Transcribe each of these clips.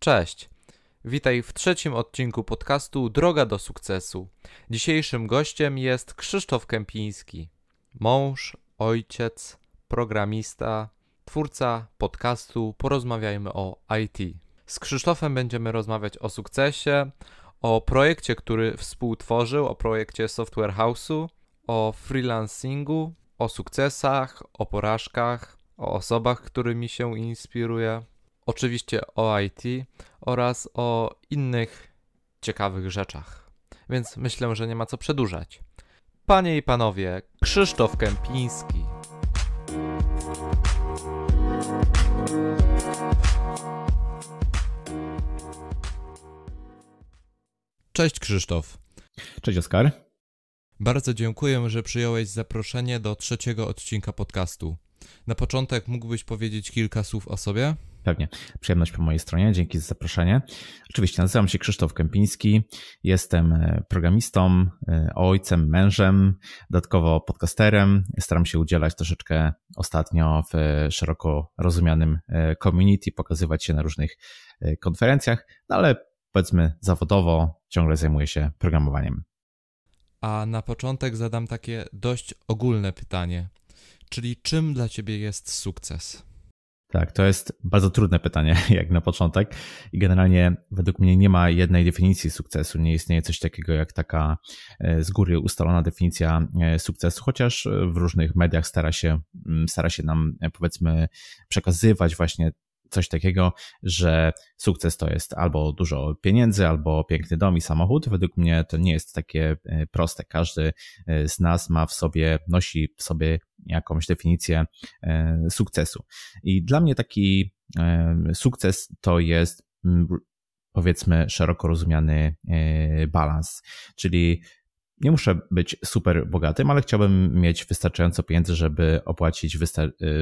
Cześć. Witaj w trzecim odcinku podcastu Droga do sukcesu. Dzisiejszym gościem jest Krzysztof Kępiński. Mąż, ojciec, programista, twórca podcastu Porozmawiajmy o IT. Z Krzysztofem będziemy rozmawiać o sukcesie, o projekcie, który współtworzył, o projekcie Software House'u, o freelancingu, o sukcesach, o porażkach, o osobach, którymi się inspiruje, oczywiście o IT oraz o innych ciekawych rzeczach. Więc myślę, że nie ma co przedłużać. Panie i panowie, Krzysztof Kępiński. Cześć Krzysztof. Cześć Oskar. Bardzo dziękuję, że przyjąłeś zaproszenie do trzeciego odcinka podcastu. Na początek mógłbyś powiedzieć kilka słów o sobie? Pewnie. Przyjemność po mojej stronie. Dzięki za zaproszenie. Oczywiście nazywam się Krzysztof Kępiński. Jestem e, programistą, e, ojcem, mężem, dodatkowo podcasterem. Staram się udzielać troszeczkę ostatnio w e, szeroko rozumianym community, pokazywać się na różnych konferencjach, no ale powiedzmy zawodowo ciągle zajmuję się programowaniem. A na początek zadam takie dość ogólne pytanie. Czyli czym dla ciebie jest sukces? Tak, to jest bardzo trudne pytanie, jak na początek. I generalnie według mnie nie ma jednej definicji sukcesu. Nie istnieje coś takiego jak taka e, z góry ustalona definicja e, sukcesu, chociaż w różnych mediach stara się, mm, stara się nam, e, powiedzmy, przekazywać właśnie coś takiego, że sukces to jest albo dużo pieniędzy, albo piękny dom i samochód. Według mnie to nie jest takie e, proste. Każdy e, z nas ma w sobie, nosi w sobie jakąś definicję e, sukcesu. I dla mnie taki sukces to jest powiedzmy szeroko rozumiany balans, czyli nie muszę być super bogatym, ale chciałbym mieć wystarczająco pieniędzy, żeby opłacić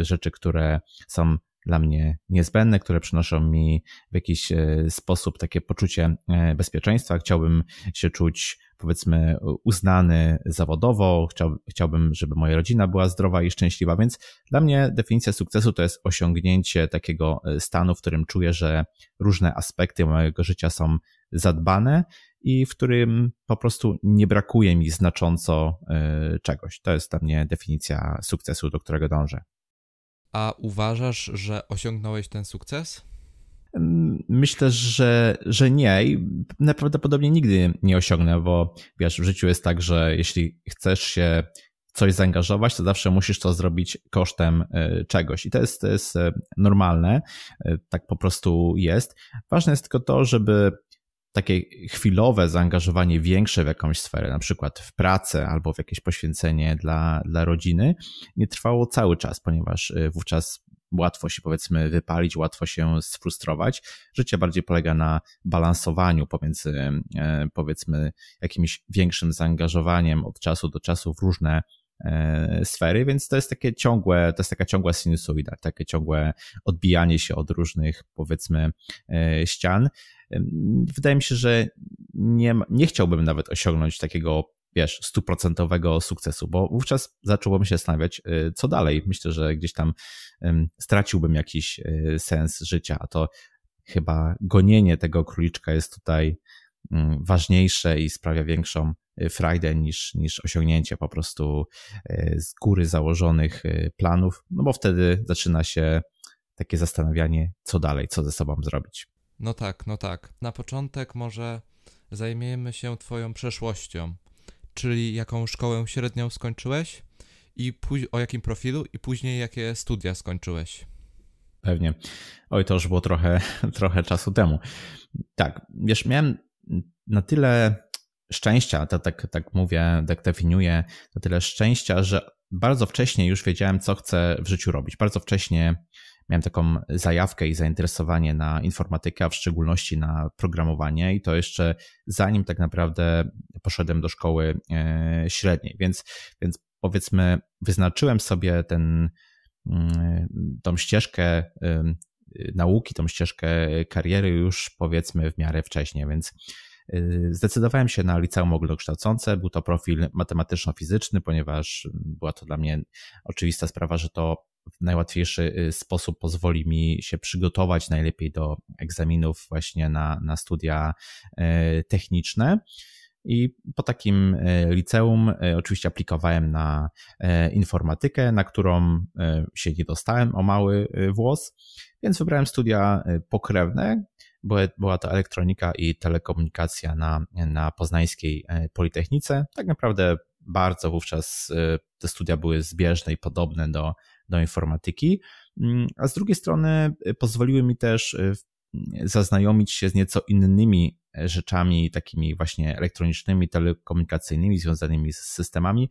rzeczy, które są dla mnie niezbędne, które przynoszą mi w jakiś e, sposób takie poczucie e, bezpieczeństwa. Chciałbym się czuć, powiedzmy, uznany zawodowo, chciałbym, żeby moja rodzina była zdrowa i szczęśliwa, więc dla mnie definicja sukcesu to jest osiągnięcie takiego e, stanu, w którym czuję, że różne aspekty mojego życia są zadbane i w którym po prostu nie brakuje mi znacząco czegoś. To jest dla mnie definicja sukcesu, do którego dążę. A uważasz, że osiągnąłeś ten sukces? Myślę, że, że nie i najprawdopodobniej nigdy nie osiągnę, bo wiesz, w życiu jest tak, że jeśli chcesz się coś zaangażować, to zawsze musisz to zrobić kosztem e, czegoś. I to jest, to jest e, normalne, e, tak po prostu jest. Ważne jest tylko to, żeby takie chwilowe zaangażowanie większe w jakąś sferę, na przykład w pracę albo w jakieś poświęcenie dla, dla rodziny, nie trwało cały czas, ponieważ y, wówczas łatwo się powiedzmy wypalić, łatwo się sfrustrować. Życie bardziej polega na balansowaniu pomiędzy y, powiedzmy jakimś większym zaangażowaniem od czasu do czasu w różne y, sfery, więc to jest takie ciągłe, to jest taka ciągła sinusoida, takie ciągłe odbijanie się od różnych powiedzmy ścian. Wydaje mi się, że nie, nie chciałbym nawet osiągnąć takiego wiesz, stuprocentowego sukcesu, bo wówczas zacząłbym się zastanawiać, y, co dalej. Myślę, że gdzieś tam straciłbym jakiś y, sens życia, a to chyba gonienie tego króliczka jest tutaj mm, ważniejsze i sprawia większą y, frajdę niż, niż osiągnięcie po prostu z góry założonych planów, no bo wtedy zaczyna się takie zastanawianie, co dalej, co ze sobą zrobić. No tak, no tak. Na początek może zajmiemy się Twoją przeszłością, czyli jaką szkołę średnią skończyłeś i o jakim profilu i później jakie studia skończyłeś. Pewnie. Oj, to już było trochę, trochę czasu temu. Tak, wiesz, miałem na tyle szczęścia, to tak, tak mówię, tak definiuję, na tyle szczęścia, że bardzo wcześnie już wiedziałem, co chcę w życiu robić. Bardzo wcześnie miałem taką zajawkę i zainteresowanie na informatykę, a w szczególności na programowanie i to jeszcze zanim tak naprawdę poszedłem do szkoły e, średniej, więc, więc powiedzmy wyznaczyłem sobie ten, mm, tą ścieżkę nauki, tą ścieżkę kariery już powiedzmy w miarę wcześnie, więc zdecydowałem się na liceum ogólnokształcące. Był to profil matematyczno-fizyczny, ponieważ była to dla mnie oczywista sprawa, że to w najłatwiejszy sposób pozwoli mi się przygotować najlepiej do egzaminów właśnie na, na studia techniczne. I po takim e, liceum oczywiście aplikowałem na informatykę, na którą się nie dostałem o mały włos, więc wybrałem studia pokrewne. Była to elektronika i telekomunikacja na, na poznańskiej Politechnice. Tak naprawdę bardzo wówczas te studia były zbieżne i podobne do, do informatyki, mm, a z drugiej strony pozwoliły mi też zaznajomić się z nieco innymi rzeczami takimi właśnie elektronicznymi, telekomunikacyjnymi, związanymi z systemami.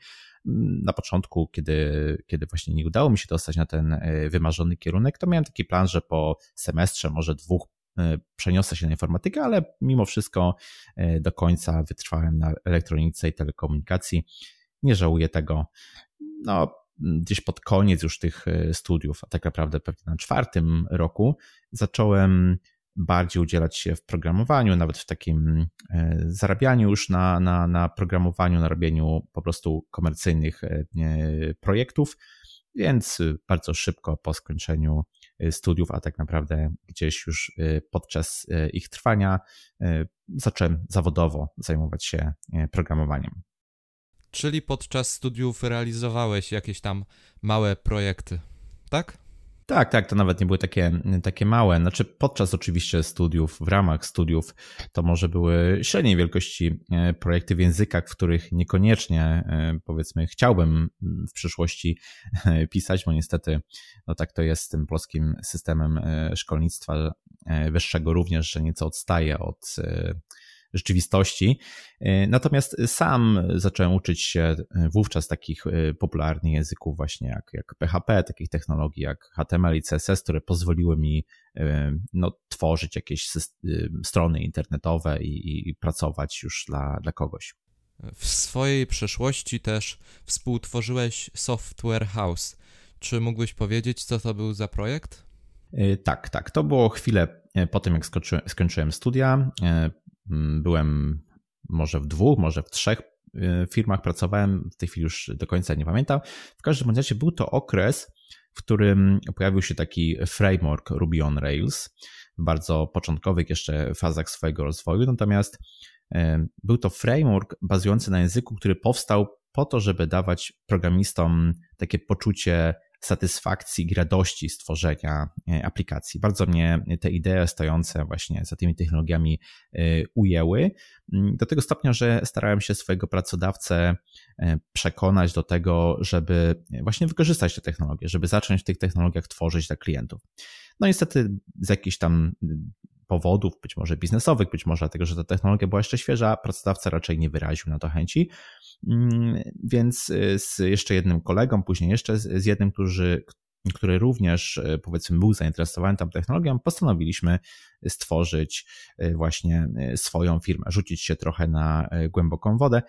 Na początku, kiedy, kiedy właśnie nie udało mi się dostać na ten e, wymarzony kierunek, to miałem taki plan, że po semestrze, może dwóch, e, przeniosę się na informatykę, ale mimo wszystko e, do końca wytrwałem na elektronice i telekomunikacji. Nie żałuję tego. No, gdzieś pod koniec już tych studiów, a tak naprawdę pewnie na czwartym roku, zacząłem bardziej udzielać się w programowaniu, nawet w takim e, zarabianiu już na, na, na programowaniu, na robieniu po prostu komercyjnych e, projektów, więc bardzo szybko po skończeniu e, studiów, a tak naprawdę gdzieś już podczas ich trwania zacząłem zawodowo zajmować się programowaniem. Czyli podczas studiów realizowałeś jakieś tam małe projekty, tak? Tak, tak, to nawet nie były takie, takie małe. Znaczy, podczas oczywiście studiów, w ramach studiów, to może były średniej wielkości e, projekty w językach, w których niekoniecznie, e, powiedzmy, chciałbym w przyszłości e, pisać, bo niestety, no tak to jest z tym polskim systemem szkolnictwa wyższego również, że nieco odstaje od rzeczywistości. E, natomiast sam zacząłem uczyć się e, wówczas takich e, popularnych języków właśnie jak, jak PHP, takich technologii jak HTML i CSS, które pozwoliły mi no, tworzyć jakieś strony internetowe i, i pracować już dla, dla kogoś. W swojej przeszłości też współtworzyłeś Software House. Czy mógłbyś powiedzieć, co to był za projekt? Tak, tak. To było chwilę po tym, jak skończyłem studia. Mm, byłem może w dwóch, może w trzech y, firmach pracowałem, w tej chwili już do końca nie pamiętam. W każdym razie był to okres, w którym pojawił się taki framework Ruby on Rails w bardzo początkowych jeszcze fazach swojego rozwoju, natomiast y, był to framework bazujący na języku, który powstał po to, żeby dawać programistom takie poczucie satysfakcji i radości stworzenia e, aplikacji. Bardzo mnie te idee stojące właśnie za tymi technologiami e, ujęły, mm, do tego stopnia, że starałem się swojego pracodawcę e, przekonać do tego, żeby właśnie wykorzystać te technologie, żeby zacząć w tych technologiach tworzyć dla klientów. No niestety z jakichś tam powodów, być może biznesowych, być może dlatego, że ta technologia była jeszcze świeża, pracodawca raczej nie wyraził na to chęci. Mm, więc y, z jeszcze jednym kolegą, później jeszcze z jednym, którzy, który również y, powiedzmy był zainteresowany tą technologią, postanowiliśmy stworzyć y, właśnie swoją firmę, rzucić się trochę na głęboką wodę,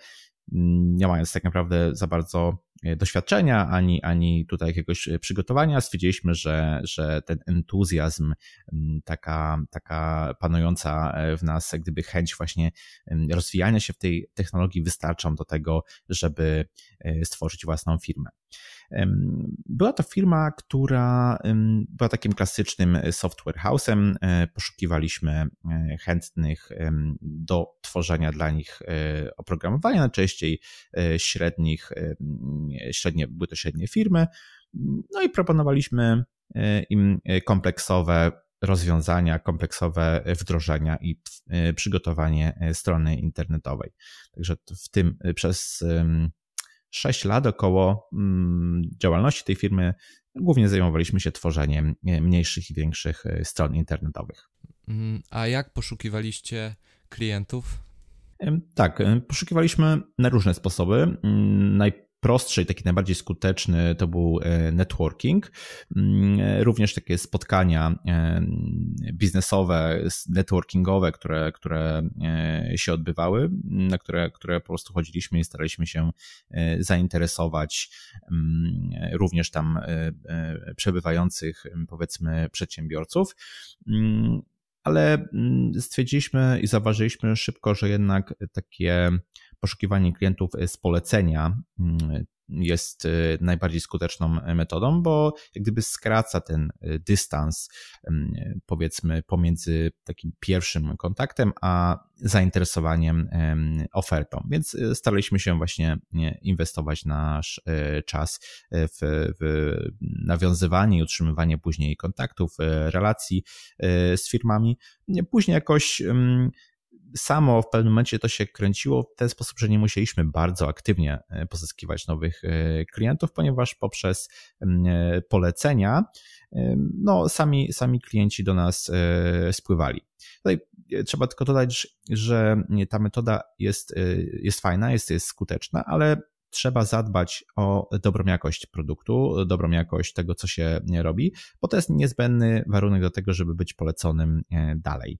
mm, nie mając tak naprawdę za bardzo doświadczenia, ani, ani tutaj jakiegoś e, przygotowania. Stwierdziliśmy, że, że ten entuzjazm, taka, taka panująca e, w nas, jak gdyby chęć właśnie rozwijania się w tej technologii wystarczą do tego, żeby stworzyć własną firmę. Była to firma, która była takim klasycznym software house'em. Poszukiwaliśmy e, chętnych do tworzenia dla nich e, oprogramowania, najczęściej e, średnich, średnie, były to średnie firmy. No i proponowaliśmy im kompleksowe rozwiązania, kompleksowe wdrożenia i przygotowanie strony internetowej. Także w tym przez 6 lat około mm, działalności tej firmy głównie zajmowaliśmy się tworzeniem e, mniejszych i większych e, stron internetowych. Mm, a jak poszukiwaliście klientów? Tak, e, poszukiwaliśmy na różne sposoby. Mm, naj prostszy i taki najbardziej skuteczny to był e, networking. Mm, również takie spotkania e, biznesowe, networkingowe, które, które e, się odbywały, na które, które po prostu chodziliśmy i staraliśmy się zainteresować mm, również tam przebywających, powiedzmy, przedsiębiorców. Mm, ale stwierdziliśmy i zauważyliśmy szybko, że jednak takie poszukiwanie klientów z polecenia mm, jest y, najbardziej skuteczną metodą, bo jak gdyby skraca ten y, dystans, powiedzmy, pomiędzy takim pierwszym kontaktem a zainteresowaniem ofertą. Więc y, staraliśmy się właśnie inwestować nasz czas w, w nawiązywanie i utrzymywanie później kontaktów, relacji z firmami. Później jakoś samo w pewnym momencie to się kręciło w ten sposób, że nie musieliśmy bardzo aktywnie e, pozyskiwać nowych e, klientów, ponieważ poprzez e, polecenia no, sami, sami klienci do nas spływali. Tutaj trzeba tylko dodać, że ta metoda jest, jest fajna, jest, jest skuteczna, ale trzeba zadbać o dobrą jakość produktu, dobrą jakość tego, co się robi, bo to jest niezbędny warunek do tego, żeby być poleconym e, dalej.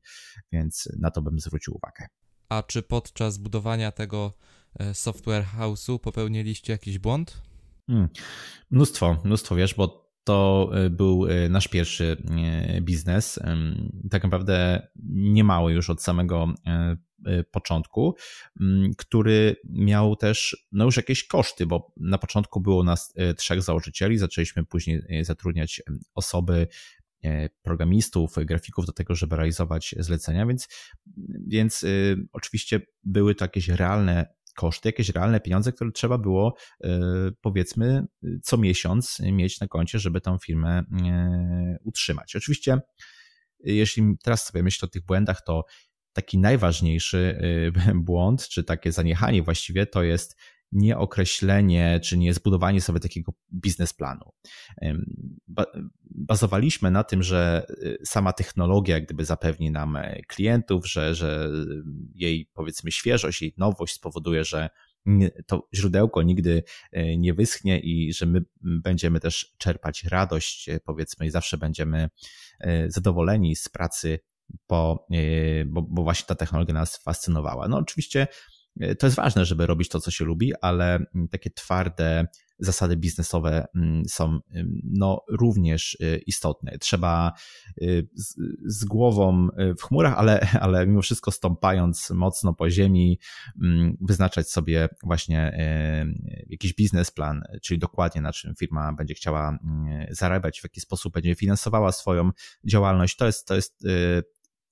Więc na to bym zwrócił uwagę. A czy podczas budowania tego e, software house'u popełniliście jakiś błąd? Hmm. Mnóstwo, mnóstwo, wiesz, bo to e, był nasz pierwszy biznes. Tak naprawdę niemały już od samego początku, mm, który miał też no już jakieś koszty, bo na początku było nas y, trzech założycieli, zaczęliśmy później y, zatrudniać osoby, programistów, grafików do tego, żeby realizować zlecenia, więc, więc oczywiście były to jakieś realne koszty, jakieś realne pieniądze, które trzeba było powiedzmy co miesiąc mieć na koncie, żeby tą firmę utrzymać. Oczywiście jeśli teraz sobie myślę o tych błędach, to taki najważniejszy y, błąd, czy takie zaniechanie właściwie, to jest nieokreślenie, czy nie zbudowanie sobie takiego biznesplanu. Bazowaliśmy na tym, że y, sama technologia jak gdyby zapewni nam e, klientów, że, że jej powiedzmy świeżość, jej nowość spowoduje, że to źródełko nigdy e, nie wyschnie i że my będziemy też czerpać radość, e, powiedzmy, i zawsze będziemy zadowoleni z pracy bo, e, bo, bo właśnie ta technologia nas fascynowała. No oczywiście e, to jest ważne, żeby robić to, co się lubi, ale mm, takie twarde zasady biznesowe mm, są no, również e, istotne. Trzeba z, z, głową w chmurach, ale, ale mimo wszystko stąpając mocno po ziemi, mm, wyznaczać sobie właśnie jakiś biznesplan, czyli dokładnie na czym firma będzie chciała zarabiać, w jaki sposób będzie finansowała swoją działalność. To jest, to jest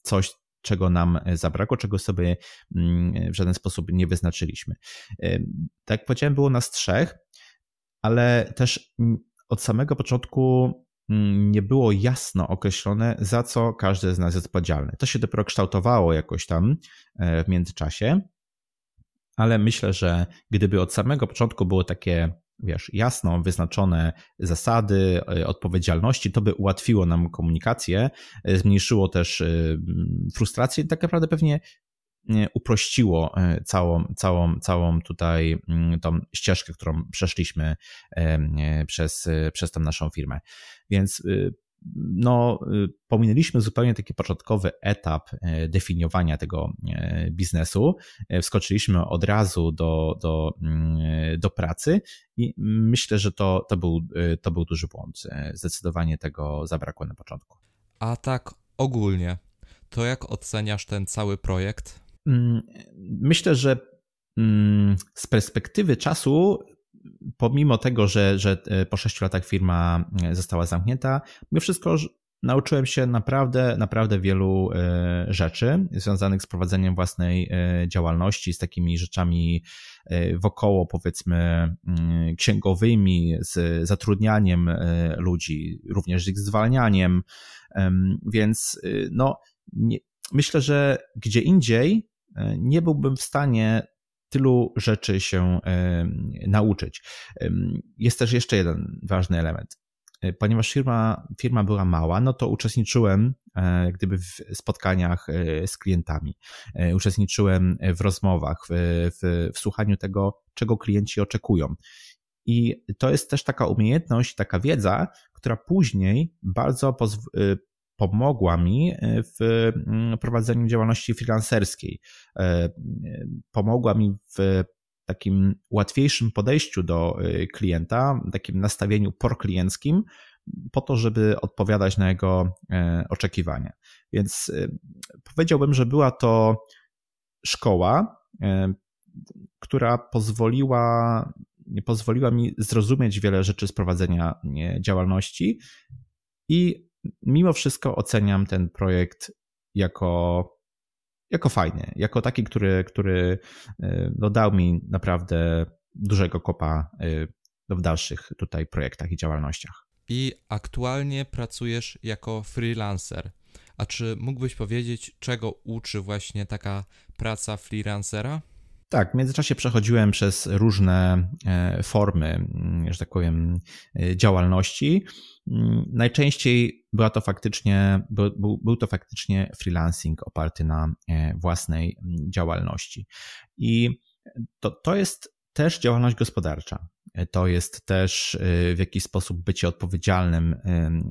coś, czego nam e, zabrakło, czego sobie mm, w żaden sposób nie wyznaczyliśmy. E, tak jak powiedziałem, było nas trzech, ale też mm, od samego początku mm, nie było jasno określone, za co każdy z nas jest odpowiedzialny. To się dopiero kształtowało jakoś tam e, w międzyczasie, ale myślę, że gdyby od samego początku było takie wiesz, jasno wyznaczone zasady e, odpowiedzialności, to by ułatwiło nam komunikację, e, zmniejszyło też e, frustrację i tak naprawdę pewnie uprościło całą, całą, całą tutaj tą ścieżkę, którą przeszliśmy przez, przez tą naszą firmę. Więc no, y, pominęliśmy zupełnie taki początkowy etap e, definiowania tego e, biznesu. Wskoczyliśmy od razu do, do, do pracy i myślę, że to, to, był, to był duży błąd. Zdecydowanie tego zabrakło na początku. A tak ogólnie, to jak oceniasz ten cały projekt? Mm, myślę, że mm, z perspektywy czasu pomimo tego, że, że e, po sześciu latach firma e, została zamknięta, mimo wszystko nauczyłem się naprawdę, naprawdę wielu e, rzeczy związanych z prowadzeniem własnej działalności, z takimi rzeczami wokoło, powiedzmy, mm, księgowymi, z zatrudnianiem ludzi, również z ich zwalnianiem. Więc no, nie, myślę, że gdzie indziej nie byłbym w stanie tylu rzeczy się nauczyć. Jest też jeszcze jeden ważny element. E, ponieważ firma, firma była mała, no to uczestniczyłem e, gdyby w spotkaniach e, z klientami. Uczestniczyłem w rozmowach, w, w, w słuchaniu tego, czego klienci oczekują. I to jest też taka umiejętność, taka wiedza, która później bardzo pomogła mi e, w mm, prowadzeniu działalności freelancerskiej. E, pomogła mi w takim łatwiejszym podejściu do e, klienta, takim nastawieniu proklienckim, po to, żeby odpowiadać na jego oczekiwania. Więc powiedziałbym, że była to szkoła, która pozwoliła, pozwoliła mi zrozumieć wiele rzeczy z prowadzenia działalności i mimo wszystko oceniam ten projekt jako, jako fajny, jako taki, który, który no, dał mi naprawdę dużego kopa w dalszych tutaj projektach i działalnościach. I aktualnie pracujesz jako freelancer. A czy mógłbyś powiedzieć, czego uczy właśnie taka praca freelancera? Tak, w międzyczasie przechodziłem przez różne e, formy, mm, że tak powiem, e, działalności. Mm, najczęściej była to faktycznie, był, był to faktycznie freelancing oparty na e, własnej mm, działalności. I to, to jest też działalność gospodarcza. To jest też w jakiś sposób bycie odpowiedzialnym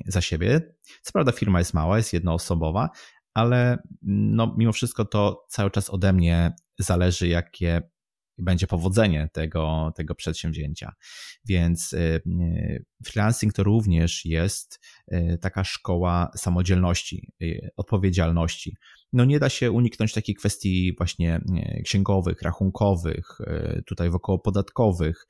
za siebie. Co prawda firma jest mała, jest jednoosobowa, ale no, mimo wszystko to cały czas ode mnie zależy, jakie będzie powodzenie tego, tego przedsięwzięcia. Więc y, y, freelancing to również jest y, taka szkoła samodzielności, odpowiedzialności. No nie da się uniknąć takiej kwestii właśnie księgowych, rachunkowych, tutaj wokoło podatkowych.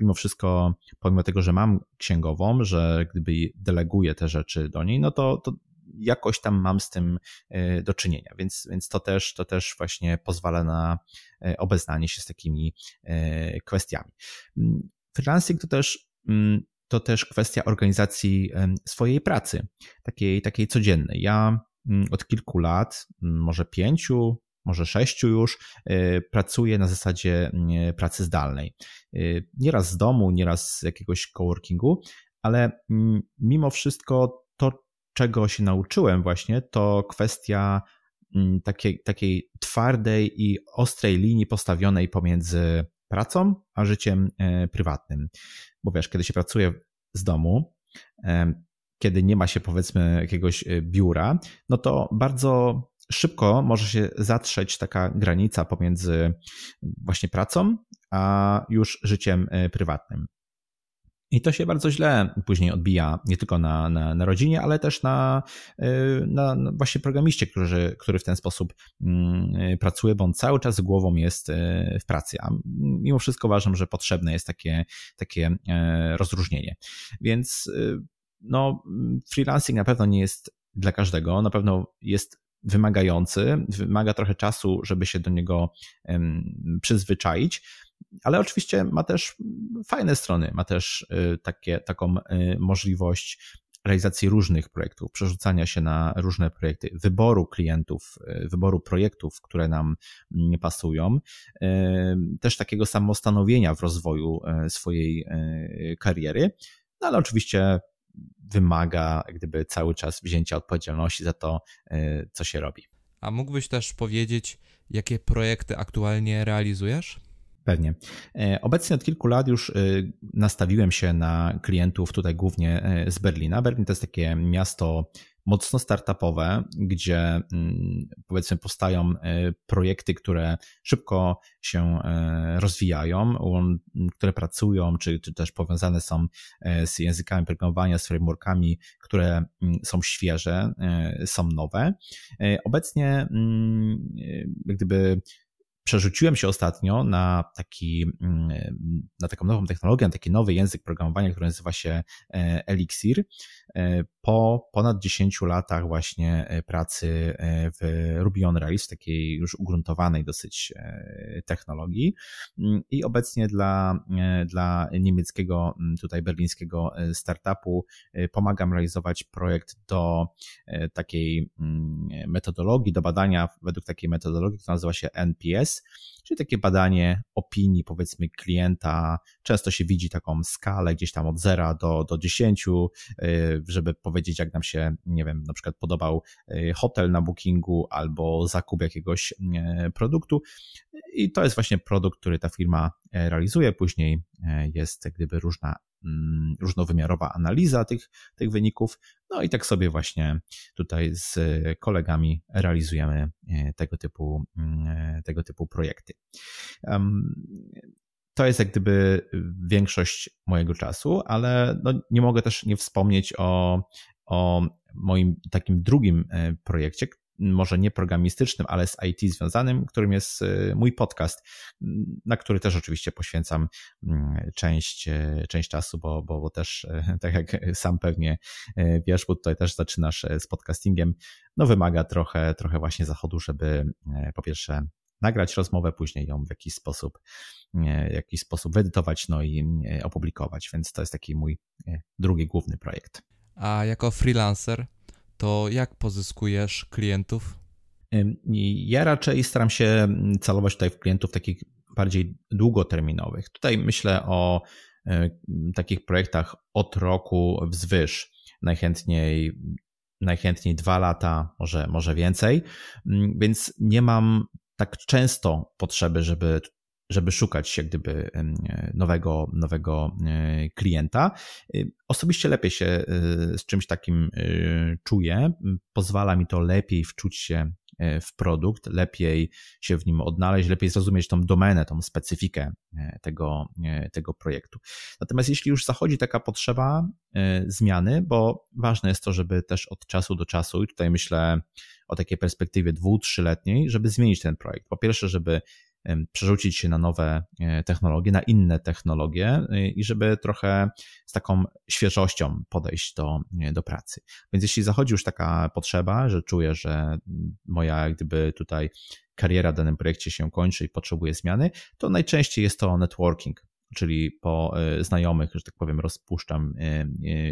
Mimo wszystko, pomimo tego, że mam księgową, że gdyby deleguję te rzeczy do niej, no to, to jakoś tam mam z tym e, do czynienia, więc, więc to, też, to też właśnie pozwala na e, obeznanie się z takimi e, kwestiami. Mm, freelancing to też mm, to też kwestia organizacji swojej pracy, takiej, takiej codziennej. Ja mm, od kilku lat, może pięciu, może sześciu już, pracuję na zasadzie pracy zdalnej. Nieraz z domu, nieraz z jakiegoś coworkingu, ale mimo wszystko to, czego się nauczyłem właśnie, to kwestia mm, takiej, takiej twardej i ostrej linii postawionej pomiędzy pracą a życiem e, prywatnym. Bo wiesz, kiedy się pracuje z domu, e, kiedy nie ma się powiedzmy jakiegoś e, biura, no to bardzo szybko może się zatrzeć taka granica pomiędzy właśnie pracą a już życiem prywatnym. I to się bardzo źle później odbija nie tylko na, na, na rodzinie, ale też na, y, na, na, właśnie programiście, który, który w ten sposób mm, pracuje, bo on cały czas głową jest y, w pracy. A mimo wszystko uważam, że potrzebne jest takie, takie y, rozróżnienie. Więc no, freelancing na pewno nie jest dla każdego, na pewno jest wymagający, wymaga trochę czasu, żeby się do niego przyzwyczaić ale oczywiście ma też fajne strony, ma też y, takie, taką y, możliwość realizacji różnych projektów, przerzucania się na różne projekty, wyboru klientów, y, wyboru projektów, które nam nie pasują, też takiego samostanowienia w rozwoju swojej kariery, no ale oczywiście wymaga gdyby cały czas wzięcia odpowiedzialności za to, co się robi. A mógłbyś też powiedzieć, jakie projekty aktualnie realizujesz? Pewnie. E, obecnie od kilku lat już e, nastawiłem się na klientów tutaj głównie e, z Berlina. Berlin to jest takie miasto mocno startupowe, gdzie mm, powiedzmy powstają projekty, które szybko się rozwijają, które pracują, czy, czy też powiązane są z językami programowania, z frameworkami, które mm, są świeże, są nowe. Obecnie mm, gdyby przerzuciłem się ostatnio na taki, mm, na taką nową technologię, na taki nowy język programowania, który nazywa się e, Elixir. E, po ponad 10 latach właśnie e, pracy w Ruby on Rails, takiej już ugruntowanej dosyć technologii mm, i obecnie dla, dla niemieckiego, mm, tutaj berlińskiego startupu pomagam realizować projekt do takiej metodologii, do badania według takiej metodologii, która nazywa się NPS, czyli takie badanie opinii, powiedzmy, klienta. Często się widzi taką skalę gdzieś tam od 0 do, do 10, y, żeby powiedzieć, jak nam się, nie wiem, na przykład podobał y, hotel na bookingu albo zakup jakiegoś y, produktu. I to jest właśnie produkt, który ta firma realizuje. Później jest gdyby różna Mm, różnowymiarowa analiza tych, tych wyników. No i tak sobie właśnie tutaj z kolegami realizujemy e, tego typu, mm, e, tego typu projekty. To jest jak gdyby większość mojego czasu, ale no nie mogę też nie wspomnieć o, o moim takim drugim projekcie, może nie programistycznym, ale z IT związanym, którym jest e, mój podcast, na który też oczywiście poświęcam mm, część, e, część czasu, bo, bo, bo też, e, tak jak sam pewnie wiesz, bo tutaj też zaczynasz z podcastingiem, no wymaga trochę, trochę właśnie zachodu, żeby po pierwsze nagrać rozmowę, później ją w jakiś sposób, w jakiś sposób wyedytować, no i opublikować, więc to jest taki mój drugi główny projekt. A jako freelancer to jak pozyskujesz klientów? Ja raczej staram się celować tutaj w klientów takich bardziej długoterminowych. Tutaj myślę o e, takich projektach od roku wzwyż. Najchętniej, najchętniej dwa lata, może, może więcej, więc nie mam tak często potrzeby, żeby żeby szukać jak gdyby nowego, nowego e, klienta. Y, osobiście lepiej się e, z czymś takim e, czuję. Pozwala mi to lepiej wczuć się w produkt, lepiej się w nim odnaleźć, lepiej zrozumieć tą domenę, tą specyfikę tego, tego projektu. Natomiast jeśli już zachodzi taka potrzeba zmiany, bo ważne jest to, żeby też od czasu do czasu, i tutaj myślę o takiej perspektywie dwu, trzyletniej, żeby zmienić ten projekt. Po pierwsze, żeby przerzucić się na nowe e, technologie, na inne technologie e, i żeby trochę z taką świeżością podejść do, e, do pracy. Więc jeśli zachodzi już taka potrzeba, że czuję, że moja jak gdyby tutaj kariera w danym projekcie się kończy i potrzebuję zmiany, to najczęściej jest to networking czyli po znajomych, że tak powiem, rozpuszczam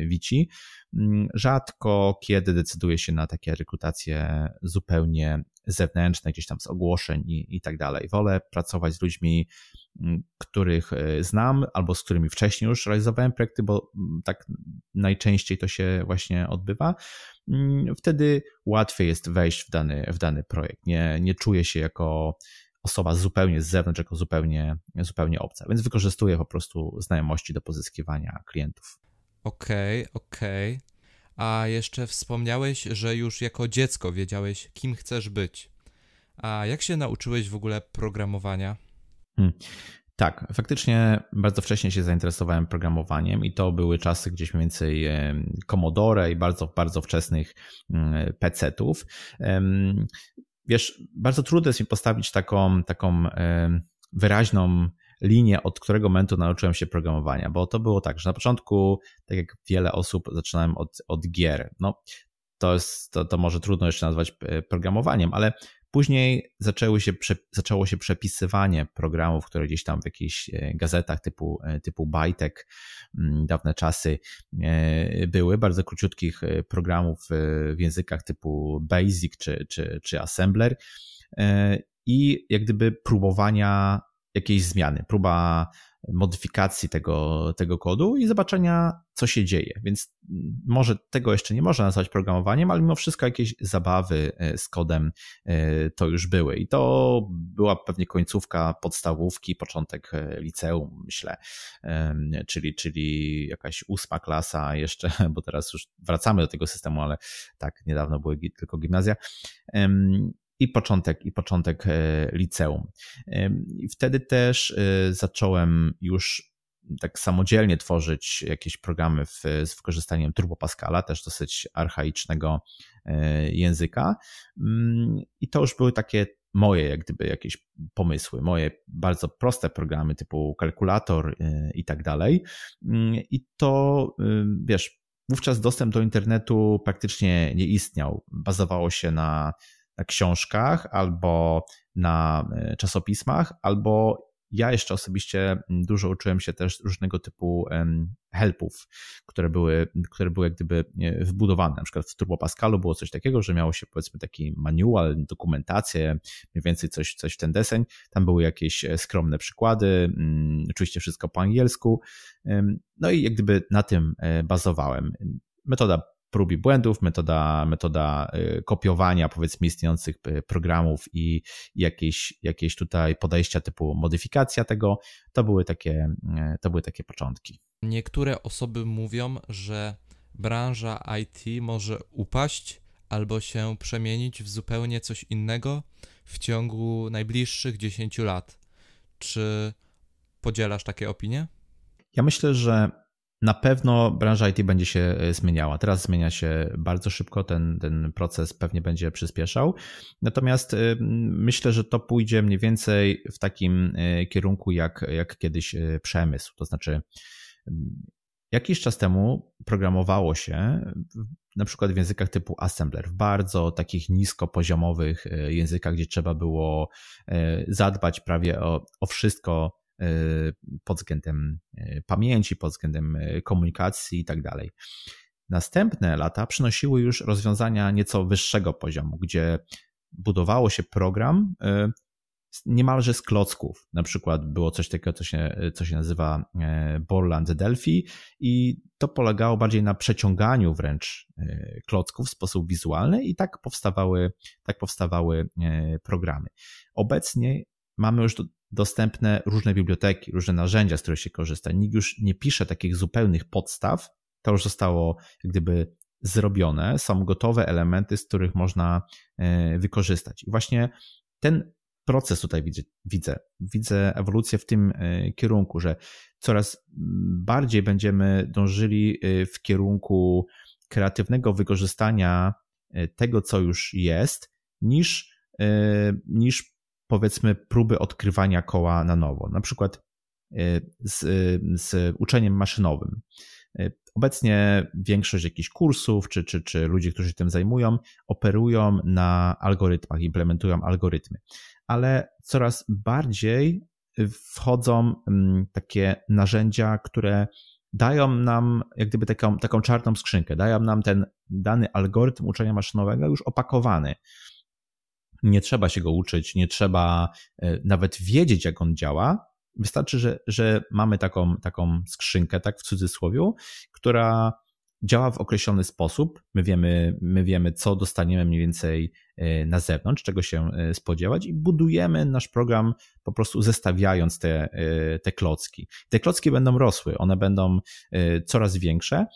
wici. Mm, rzadko kiedy decyduję się na takie rekrutacje zupełnie zewnętrzne, gdzieś tam z ogłoszeń i, i tak dalej. Wolę pracować z ludźmi, mm, których znam albo z którymi wcześniej już realizowałem projekty, bo mm, tak najczęściej to się właśnie odbywa. Wtedy łatwiej jest wejść w dany, w dany projekt. Nie, nie czuję się jako osoba zupełnie z zewnątrz, jako zupełnie, zupełnie obca. Więc wykorzystuję po prostu znajomości do pozyskiwania klientów. Okej, okay, okej. Okay. A jeszcze wspomniałeś, że już jako dziecko wiedziałeś, kim chcesz być. A jak się nauczyłeś w ogóle programowania? Hmm. Tak, faktycznie bardzo wcześnie się zainteresowałem programowaniem i to były czasy gdzieś mniej więcej Commodore i bardzo, bardzo wczesnych mm, PC-ów wiesz, bardzo trudno jest mi postawić taką, taką wyraźną linię, od którego momentu nauczyłem się programowania, bo to było tak, że na początku, tak jak wiele osób, zaczynałem od, od gier. No, to, jest, to, to może trudno jeszcze nazwać e, programowaniem, ale Później zaczęły się, zaczęło się przepisywanie programów, które gdzieś tam w jakichś e, gazetach typu, e, typu Bajtek, mm, dawne czasy były, bardzo króciutkich programów w językach typu Basic czy, czy, czy Assembler i jak gdyby próbowania jakiejś zmiany, próba modyfikacji tego, tego kodu i zobaczenia, co się dzieje. Więc może tego jeszcze nie można nazwać programowaniem, ale mimo wszystko jakieś zabawy e, z kodem e, to już były. I to była pewnie końcówka podstawówki, początek e, liceum, myślę, czyli, czyli jakaś ósma klasa jeszcze, bo teraz już wracamy do tego systemu, ale tak, niedawno były tylko gimnazja i początek, i początek e, liceum. I wtedy też e, zacząłem już tak samodzielnie tworzyć jakieś programy w, z wykorzystaniem Turbo Pascala, też dosyć archaicznego e, języka. Mm, I to już były takie moje, jak gdyby jakieś pomysły, moje bardzo proste programy typu kalkulator i tak dalej. Mm, I to, wiesz, wówczas dostęp do internetu praktycznie nie istniał. Bazowało się na na książkach albo na e, czasopismach, albo ja jeszcze osobiście dużo uczyłem się też różnego typu helpów, które były, które były jak gdyby e, wbudowane. Na przykład w Turbo Pascalu było coś takiego, że miało się powiedzmy taki manual, dokumentację, mniej więcej coś, coś w ten deseń. Tam były jakieś e, skromne przykłady, oczywiście wszystko po angielsku. No i jak gdyby na tym bazowałem. Metoda prób i błędów, metoda, metoda y, kopiowania powiedzmy istniejących y, programów i jakieś, jakieś tutaj podejścia typu modyfikacja tego, to były takie, y, to były takie początki. Niektóre osoby mówią, że branża IT może upaść albo się przemienić w zupełnie coś innego w ciągu najbliższych 10 lat. Czy podzielasz takie opinie? Ja myślę, że na pewno branża IT będzie się e, zmieniała. Teraz zmienia się bardzo szybko, ten, ten proces pewnie będzie przyspieszał. Natomiast e, myślę, że to pójdzie mniej więcej w takim e, kierunku jak, jak kiedyś przemysł. To znaczy, jakiś czas temu programowało się na przykład w językach typu assembler, w bardzo takich niskopoziomowych językach, gdzie trzeba było zadbać prawie o, o wszystko pod względem y, pamięci, pod względem y, komunikacji i tak dalej. Następne lata przynosiły już rozwiązania nieco wyższego poziomu, gdzie budowało się program niemalże z klocków. Na przykład było coś takiego, co się, co się nazywa Borland Delphi i to polegało bardziej na przeciąganiu wręcz klocków w sposób wizualny i tak powstawały, tak powstawały programy. Obecnie mamy już dostępne różne biblioteki, różne narzędzia, z których się korzysta. Nikt już nie pisze takich zupełnych podstaw. To już zostało jak gdyby zrobione. Są gotowe elementy, z których można e, wykorzystać. I właśnie ten proces tutaj widzę, widzę. Widzę ewolucję w tym e, kierunku, że coraz bardziej będziemy dążyli e, w kierunku kreatywnego wykorzystania tego, co już jest, niż, niż powiedzmy próby odkrywania koła na nowo, na przykład y, z, z uczeniem maszynowym. Y, obecnie większość jakichś kursów, czy, czy, czy ludzi, którzy się tym zajmują, operują na algorytmach, implementują algorytmy, ale coraz bardziej wchodzą mm, takie narzędzia, które dają nam jak gdyby taką, taką czarną skrzynkę, dają nam ten dany algorytm uczenia maszynowego już opakowany nie trzeba się go uczyć, nie trzeba e, nawet wiedzieć, jak on działa. Wystarczy, że, że mamy taką, taką skrzynkę, tak w cudzysłowie, która działa w określony sposób. My wiemy, my wiemy, co dostaniemy mniej więcej e, na zewnątrz, czego się e, spodziewać, i budujemy nasz program po prostu zestawiając te, te klocki. Te klocki będą rosły, one będą coraz większe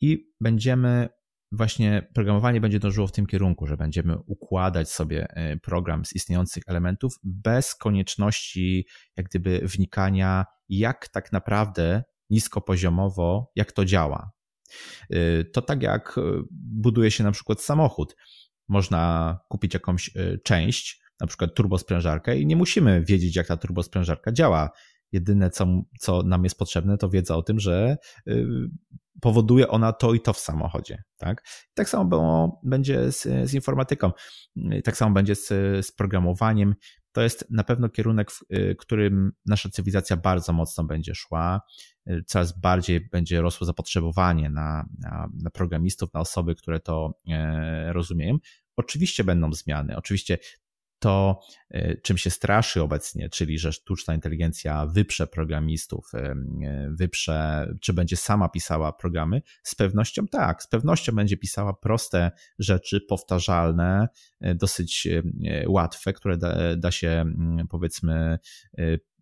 i będziemy właśnie programowanie będzie dążyło w tym kierunku, że będziemy układać sobie e, program z istniejących elementów bez konieczności jak gdyby wnikania, jak tak naprawdę niskopoziomowo, jak to działa. E, to tak jak e, buduje się na przykład samochód. Można kupić jakąś część, na przykład turbosprężarkę i nie musimy wiedzieć, jak ta turbosprężarka działa. Jedyne, co, co nam jest potrzebne, to wiedza o tym, że powoduje ona to i to w samochodzie. Tak, tak samo było, będzie z, z, informatyką, tak samo będzie z, z programowaniem. To jest na pewno kierunek, w którym nasza cywilizacja bardzo mocno będzie szła. Coraz bardziej będzie rosło zapotrzebowanie na, na, na programistów, na osoby, które to e, rozumieją. Oczywiście będą zmiany. Oczywiście to, e, czym się straszy obecnie, czyli że sztuczna inteligencja wyprze programistów, e, wyprze, czy będzie sama pisała programy, z pewnością tak, z pewnością będzie pisała proste rzeczy, powtarzalne, e, dosyć łatwe, które da, da się powiedzmy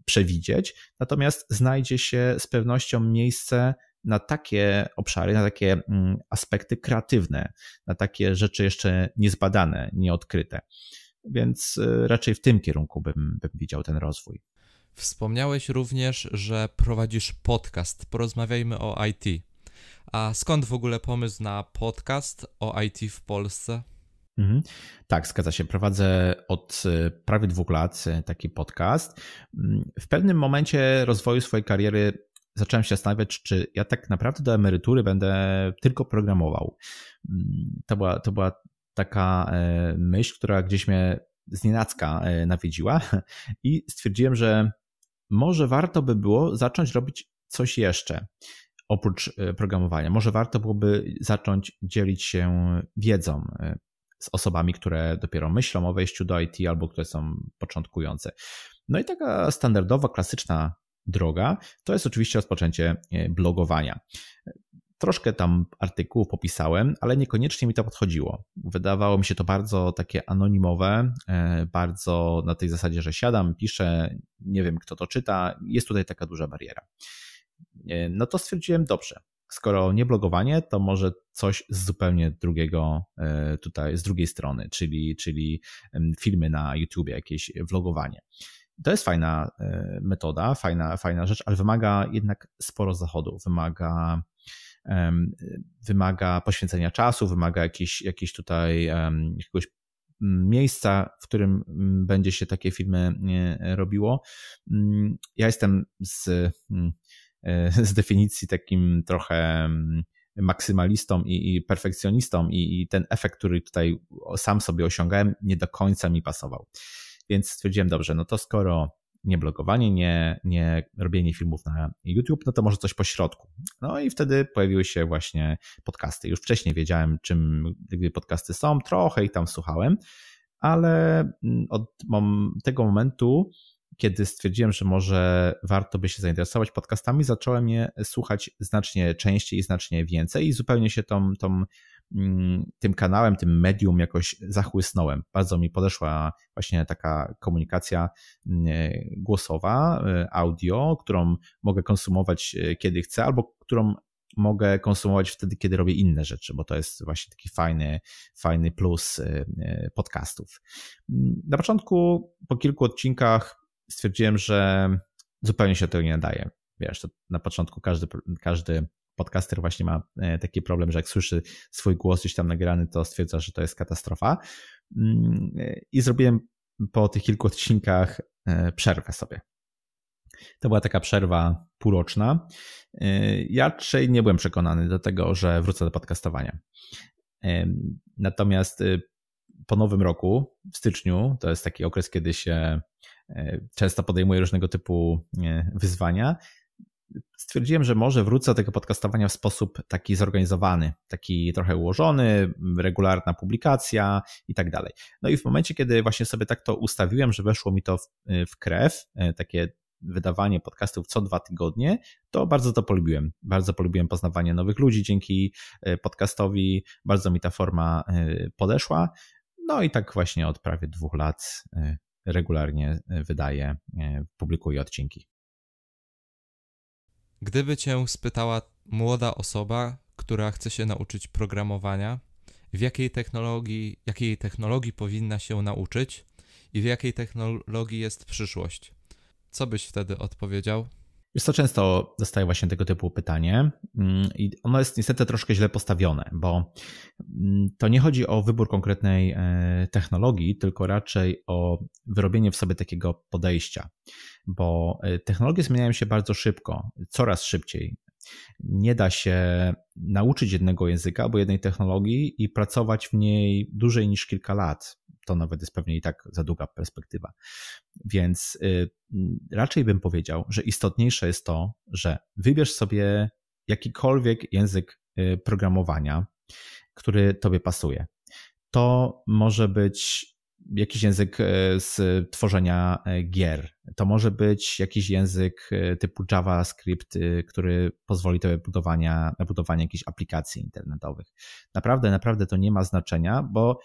przewidzieć, natomiast znajdzie się z pewnością miejsce na takie obszary, na takie aspekty kreatywne, na takie rzeczy jeszcze niezbadane, nieodkryte. Więc y, raczej w tym kierunku bym, bym widział ten rozwój. Wspomniałeś również, że prowadzisz podcast. Porozmawiajmy o IT. A skąd w ogóle pomysł na podcast o IT w Polsce? Mhm. Tak, zgadza się. Prowadzę od y, prawie dwóch lat y, taki podcast. W pewnym momencie rozwoju swojej kariery zacząłem się zastanawiać, czy ja tak naprawdę do emerytury będę tylko programował. Mm, to była, to była taka e, myśl, która gdzieś mnie znienacka e, nawiedziła i stwierdziłem, że może warto by było zacząć robić coś jeszcze oprócz e, programowania. Może warto byłoby zacząć dzielić się wiedzą z osobami, które dopiero myślą o wejściu do IT albo które są początkujące. No i taka standardowa, klasyczna droga to jest oczywiście rozpoczęcie blogowania. Troszkę tam artykułów popisałem, ale niekoniecznie mi to podchodziło. Wydawało mi się to bardzo takie anonimowe, e, bardzo na tej zasadzie, że siadam, piszę, nie wiem kto to czyta, jest tutaj taka duża bariera. E, no to stwierdziłem, dobrze, skoro nie blogowanie, to może coś z zupełnie drugiego e, tutaj, z drugiej strony, czyli, czyli filmy na YouTube, jakieś vlogowanie. to jest fajna metoda, fajna, fajna rzecz, ale wymaga jednak sporo zachodu, wymaga wymaga poświęcenia czasu, wymaga jakiś, jakiś tutaj jakiegoś miejsca, w którym będzie się takie filmy robiło. Ja jestem z, z definicji takim trochę maksymalistą i, i perfekcjonistą i, i, ten efekt, który tutaj sam sobie osiągałem, nie do końca mi pasował. Więc stwierdziłem, dobrze, no to skoro nie blogowanie, nie, nie robienie filmów na YouTube, no to może coś po środku. No i wtedy pojawiły się właśnie podcasty. Już wcześniej wiedziałem, czym podcasty są, trochę ich tam słuchałem, ale mm, od tego momentu, kiedy stwierdziłem, że może warto by się zainteresować podcastami, zacząłem je słuchać znacznie częściej i znacznie więcej i zupełnie się tą, tą tym kanałem, tym medium jakoś zachłysnąłem. Bardzo mi podeszła właśnie taka komunikacja mm, głosowa, y, audio, którą mogę konsumować y, kiedy chcę, albo którą mogę konsumować wtedy, kiedy robię inne rzeczy, bo to jest właśnie taki fajny, fajny plus podcastów. Mm, na początku, po kilku odcinkach stwierdziłem, że zupełnie się tego nie nadaje. Wiesz, to na początku każdy, każdy podcaster właśnie ma e, taki problem, że jak słyszy swój głos gdzieś tam nagrany, to stwierdza, że to jest katastrofa. Mm, e, I zrobiłem po tych kilku odcinkach e, przerwę sobie. To była taka przerwa półroczna. Ja raczej nie byłem przekonany do tego, że wrócę do podcastowania. Natomiast po nowym roku, w styczniu, to jest taki okres, kiedy się często podejmuje różnego typu wyzwania, stwierdziłem, że może wrócę do tego podcastowania w sposób taki zorganizowany, taki trochę ułożony, regularna publikacja i tak dalej. No i w momencie, kiedy właśnie sobie tak to ustawiłem, że weszło mi to w, w krew, e, takie wydawanie podcastów co dwa tygodnie, to bardzo to polubiłem. Bardzo polubiłem poznawanie nowych ludzi dzięki e, podcastowi, bardzo mi ta forma e, podeszła. No i tak właśnie od prawie dwóch lat regularnie wydaję, publikuję odcinki. Gdyby cię spytała młoda osoba, która chce się nauczyć programowania, w jakiej technologii, jakiej technologii powinna się nauczyć i w jakiej technologii jest przyszłość, co byś wtedy odpowiedział? Jest to często dostaję właśnie tego typu pytanie mm, i ono jest niestety troszkę źle postawione, bo mm, to nie chodzi o wybór konkretnej e, technologii, tylko raczej o wyrobienie w sobie takiego podejścia, bo e, technologie zmieniają się bardzo szybko, coraz szybciej. Nie da się nauczyć jednego języka albo jednej technologii i pracować w niej dłużej niż kilka lat to nawet jest pewnie i tak za długa perspektywa. Więc y, raczej bym powiedział, że istotniejsze jest to, że wybierz sobie jakikolwiek język y, programowania, który tobie pasuje. To może być jakiś język y, z tworzenia gier. To może być jakiś język typu JavaScript, który pozwoli tobie budowania, na budowanie jakichś aplikacji internetowych. Naprawdę, naprawdę to nie ma znaczenia, bo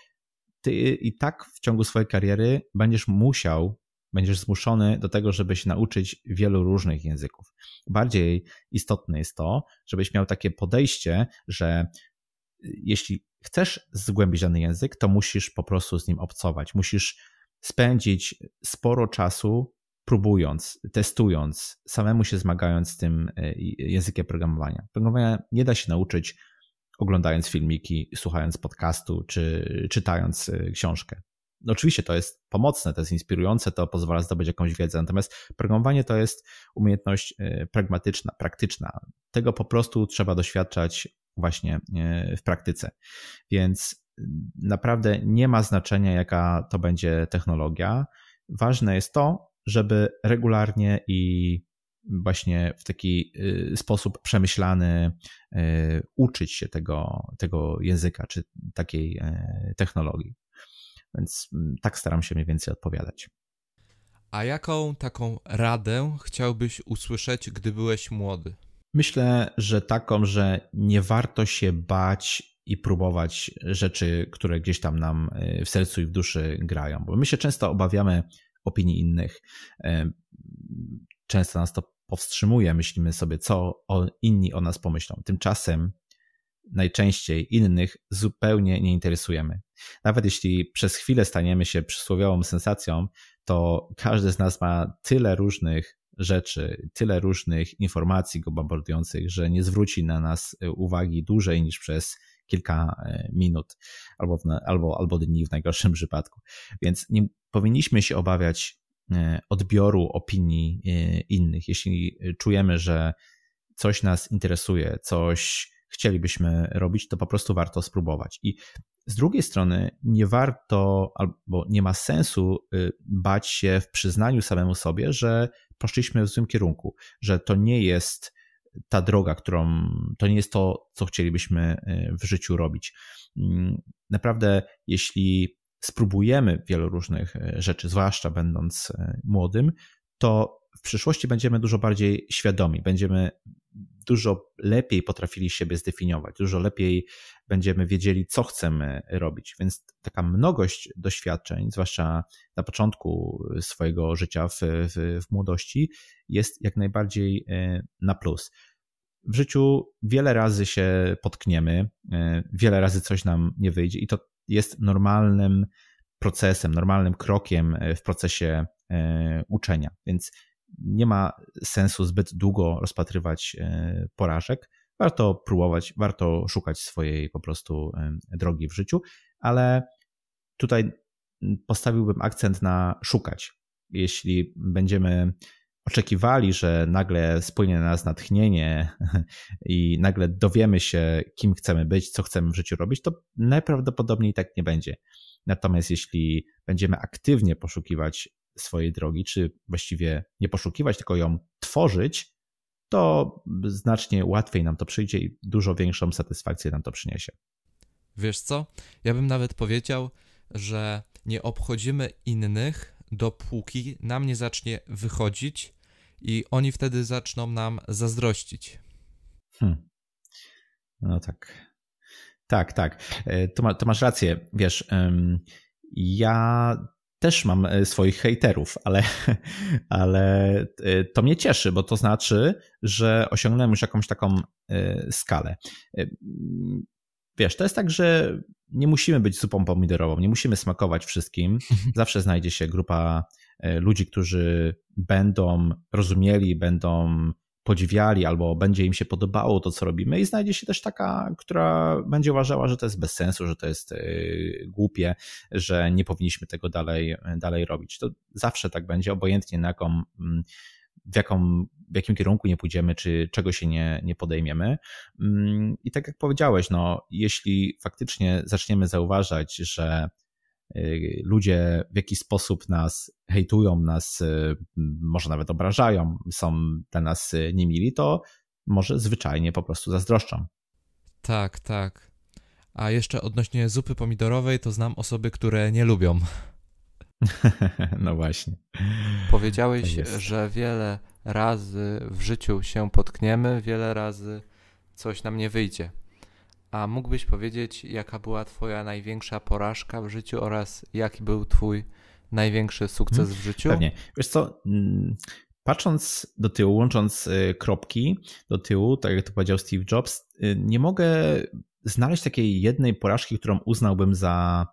ty i tak w ciągu swojej kariery będziesz musiał, będziesz zmuszony do tego, żeby się nauczyć wielu różnych języków. Bardziej istotne jest to, żebyś miał takie podejście, że jeśli chcesz zgłębić dany język, to musisz po prostu z nim obcować. Musisz spędzić sporo czasu próbując, testując, samemu się zmagając z tym e, językiem programowania. Programowania nie da się nauczyć oglądając filmiki, słuchając podcastu czy czytając y, książkę. No oczywiście to jest pomocne, to jest inspirujące, to pozwala zdobyć jakąś wiedzę, natomiast programowanie to jest umiejętność pragmatyczna, praktyczna. Tego po prostu trzeba doświadczać właśnie y, w praktyce. Więc naprawdę nie ma znaczenia, jaka to będzie technologia. Ważne jest to, żeby regularnie i właśnie w taki y, sposób przemyślany y, uczyć się tego, tego języka czy takiej e, technologii. Więc mm, tak staram się mniej więcej odpowiadać. A jaką taką radę chciałbyś usłyszeć, gdy byłeś młody? Myślę, że taką, że nie warto się bać i próbować rzeczy, które gdzieś tam nam e, w sercu i w duszy grają, bo my się często obawiamy opinii innych. E, często nas to powstrzymuje, myślimy sobie, co inni o nas pomyślą. Tymczasem najczęściej innych zupełnie nie interesujemy. Nawet jeśli przez chwilę staniemy się przysłowiową sensacją, to każdy z nas ma tyle różnych rzeczy, tyle różnych informacji go bombardujących, że nie zwróci na nas uwagi dłużej niż przez kilka e, minut albo, albo, albo dni w najgorszym przypadku. Więc nie powinniśmy się obawiać e, odbioru opinii e, innych. Jeśli czujemy, że coś nas interesuje, coś chcielibyśmy robić, to po prostu warto spróbować. I z drugiej strony nie warto albo nie ma sensu bać się w przyznaniu samemu sobie, że poszliśmy w złym kierunku, że to nie jest ta droga, którą to nie jest to, co chcielibyśmy e, w życiu robić. Mm, naprawdę, jeśli spróbujemy wielu różnych e, rzeczy, zwłaszcza będąc e, młodym, to w przyszłości będziemy dużo bardziej świadomi, będziemy dużo lepiej potrafili siebie zdefiniować, dużo lepiej będziemy wiedzieli, co chcemy robić. Więc taka mnogość doświadczeń, zwłaszcza na początku swojego życia w, w, w młodości, jest jak najbardziej e, na plus. W życiu wiele razy się potkniemy, e, wiele razy coś nam nie wyjdzie, i to jest normalnym procesem, normalnym krokiem w procesie e, uczenia. Więc nie ma sensu zbyt długo rozpatrywać e, porażek. Warto próbować, warto szukać swojej po prostu e, drogi w życiu, ale tutaj postawiłbym akcent na szukać. Jeśli będziemy oczekiwali, że nagle spłynie na nas natchnienie i nagle dowiemy się, kim chcemy być, co chcemy w życiu robić, to najprawdopodobniej tak nie będzie. Natomiast jeśli będziemy aktywnie poszukiwać swojej drogi, czy właściwie nie poszukiwać, tylko ją tworzyć, to znacznie łatwiej nam to przyjdzie i dużo większą satysfakcję nam to przyniesie. Wiesz co? Ja bym nawet powiedział, że nie obchodzimy innych, dopóki nam nie zacznie wychodzić i oni wtedy zaczną nam zazdrościć. Hmm. No tak. Tak, tak. E, to, ma, to masz rację. Wiesz, ja też mam e, swoich hejterów, ale, ale e, to mnie cieszy, bo to znaczy, że osiągnąłem już jakąś taką e, skalę. Wiesz, to jest tak, że nie musimy być zupą pomidorową, nie musimy smakować wszystkim. Zawsze znajdzie się grupa ludzi, którzy będą rozumieli, będą podziwiali albo będzie im się podobało to, co robimy, i znajdzie się też taka, która będzie uważała, że to jest bez sensu, że to jest e, głupie, że nie powinniśmy tego dalej, dalej robić. To zawsze tak będzie, obojętnie na jaką, mm, w, jaką, w jakim kierunku nie pójdziemy, czy czego się nie, nie podejmiemy. Mm, I tak jak powiedziałeś, no, jeśli faktycznie zaczniemy zauważać, że Y, ludzie w jakiś sposób nas hejtują, nas y, może nawet obrażają, są dla nas y, niemili, to może zwyczajnie po prostu zazdroszczą. Tak, tak. A jeszcze odnośnie zupy pomidorowej, to znam osoby, które nie lubią. no właśnie. Powiedziałeś, tak że wiele razy w życiu się potkniemy, wiele razy coś nam nie wyjdzie. A mógłbyś powiedzieć, jaka była Twoja największa porażka w życiu oraz jaki był Twój największy sukces mhm. w życiu? Pewnie. Wiesz co, mm, patrząc do tyłu, łącząc y, kropki do tyłu, tak jak to powiedział Steve Jobs, y, nie mogę znaleźć takiej jednej porażki, którą uznałbym za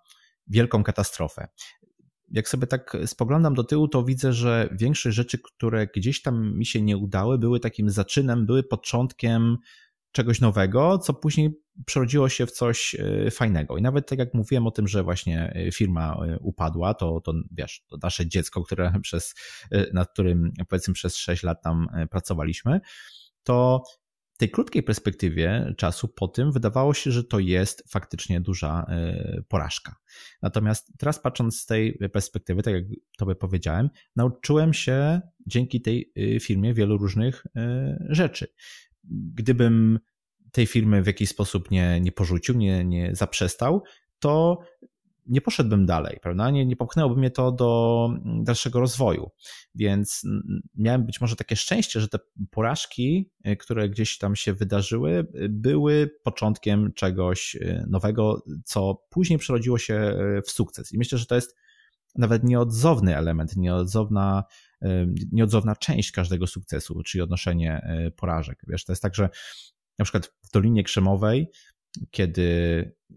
wielką katastrofę. Jak sobie tak spoglądam do tyłu, to widzę, że większość rzeczy, które gdzieś tam mi się nie udały, były takim zaczynem, były początkiem czegoś nowego, co później przerodziło się w coś e, fajnego. I nawet tak jak mówiłem o tym, że właśnie e, firma e, upadła, to, to wiesz, to nasze dziecko, które przez, nad którym powiedzmy przez 6 lat tam pracowaliśmy, to w tej krótkiej perspektywie czasu po tym wydawało się, że to jest faktycznie duża porażka. Natomiast teraz patrząc z tej perspektywy, tak jak tobie powiedziałem, nauczyłem się dzięki tej firmie wielu różnych rzeczy gdybym tej firmy w jakiś sposób nie, nie porzucił, nie, nie zaprzestał, to nie poszedłbym dalej, prawda? Nie, nie popchnęłoby mnie to do dalszego rozwoju. Więc miałem być może takie szczęście, że te porażki, y, które gdzieś tam się wydarzyły, y, były początkiem czegoś y, nowego, co później przerodziło się w sukces. I myślę, że to jest nawet nieodzowny element, nieodzowna nieodzowna część każdego sukcesu, czyli odnoszenie porażek. Wiesz, to jest tak, że na przykład w Dolinie Krzemowej, kiedy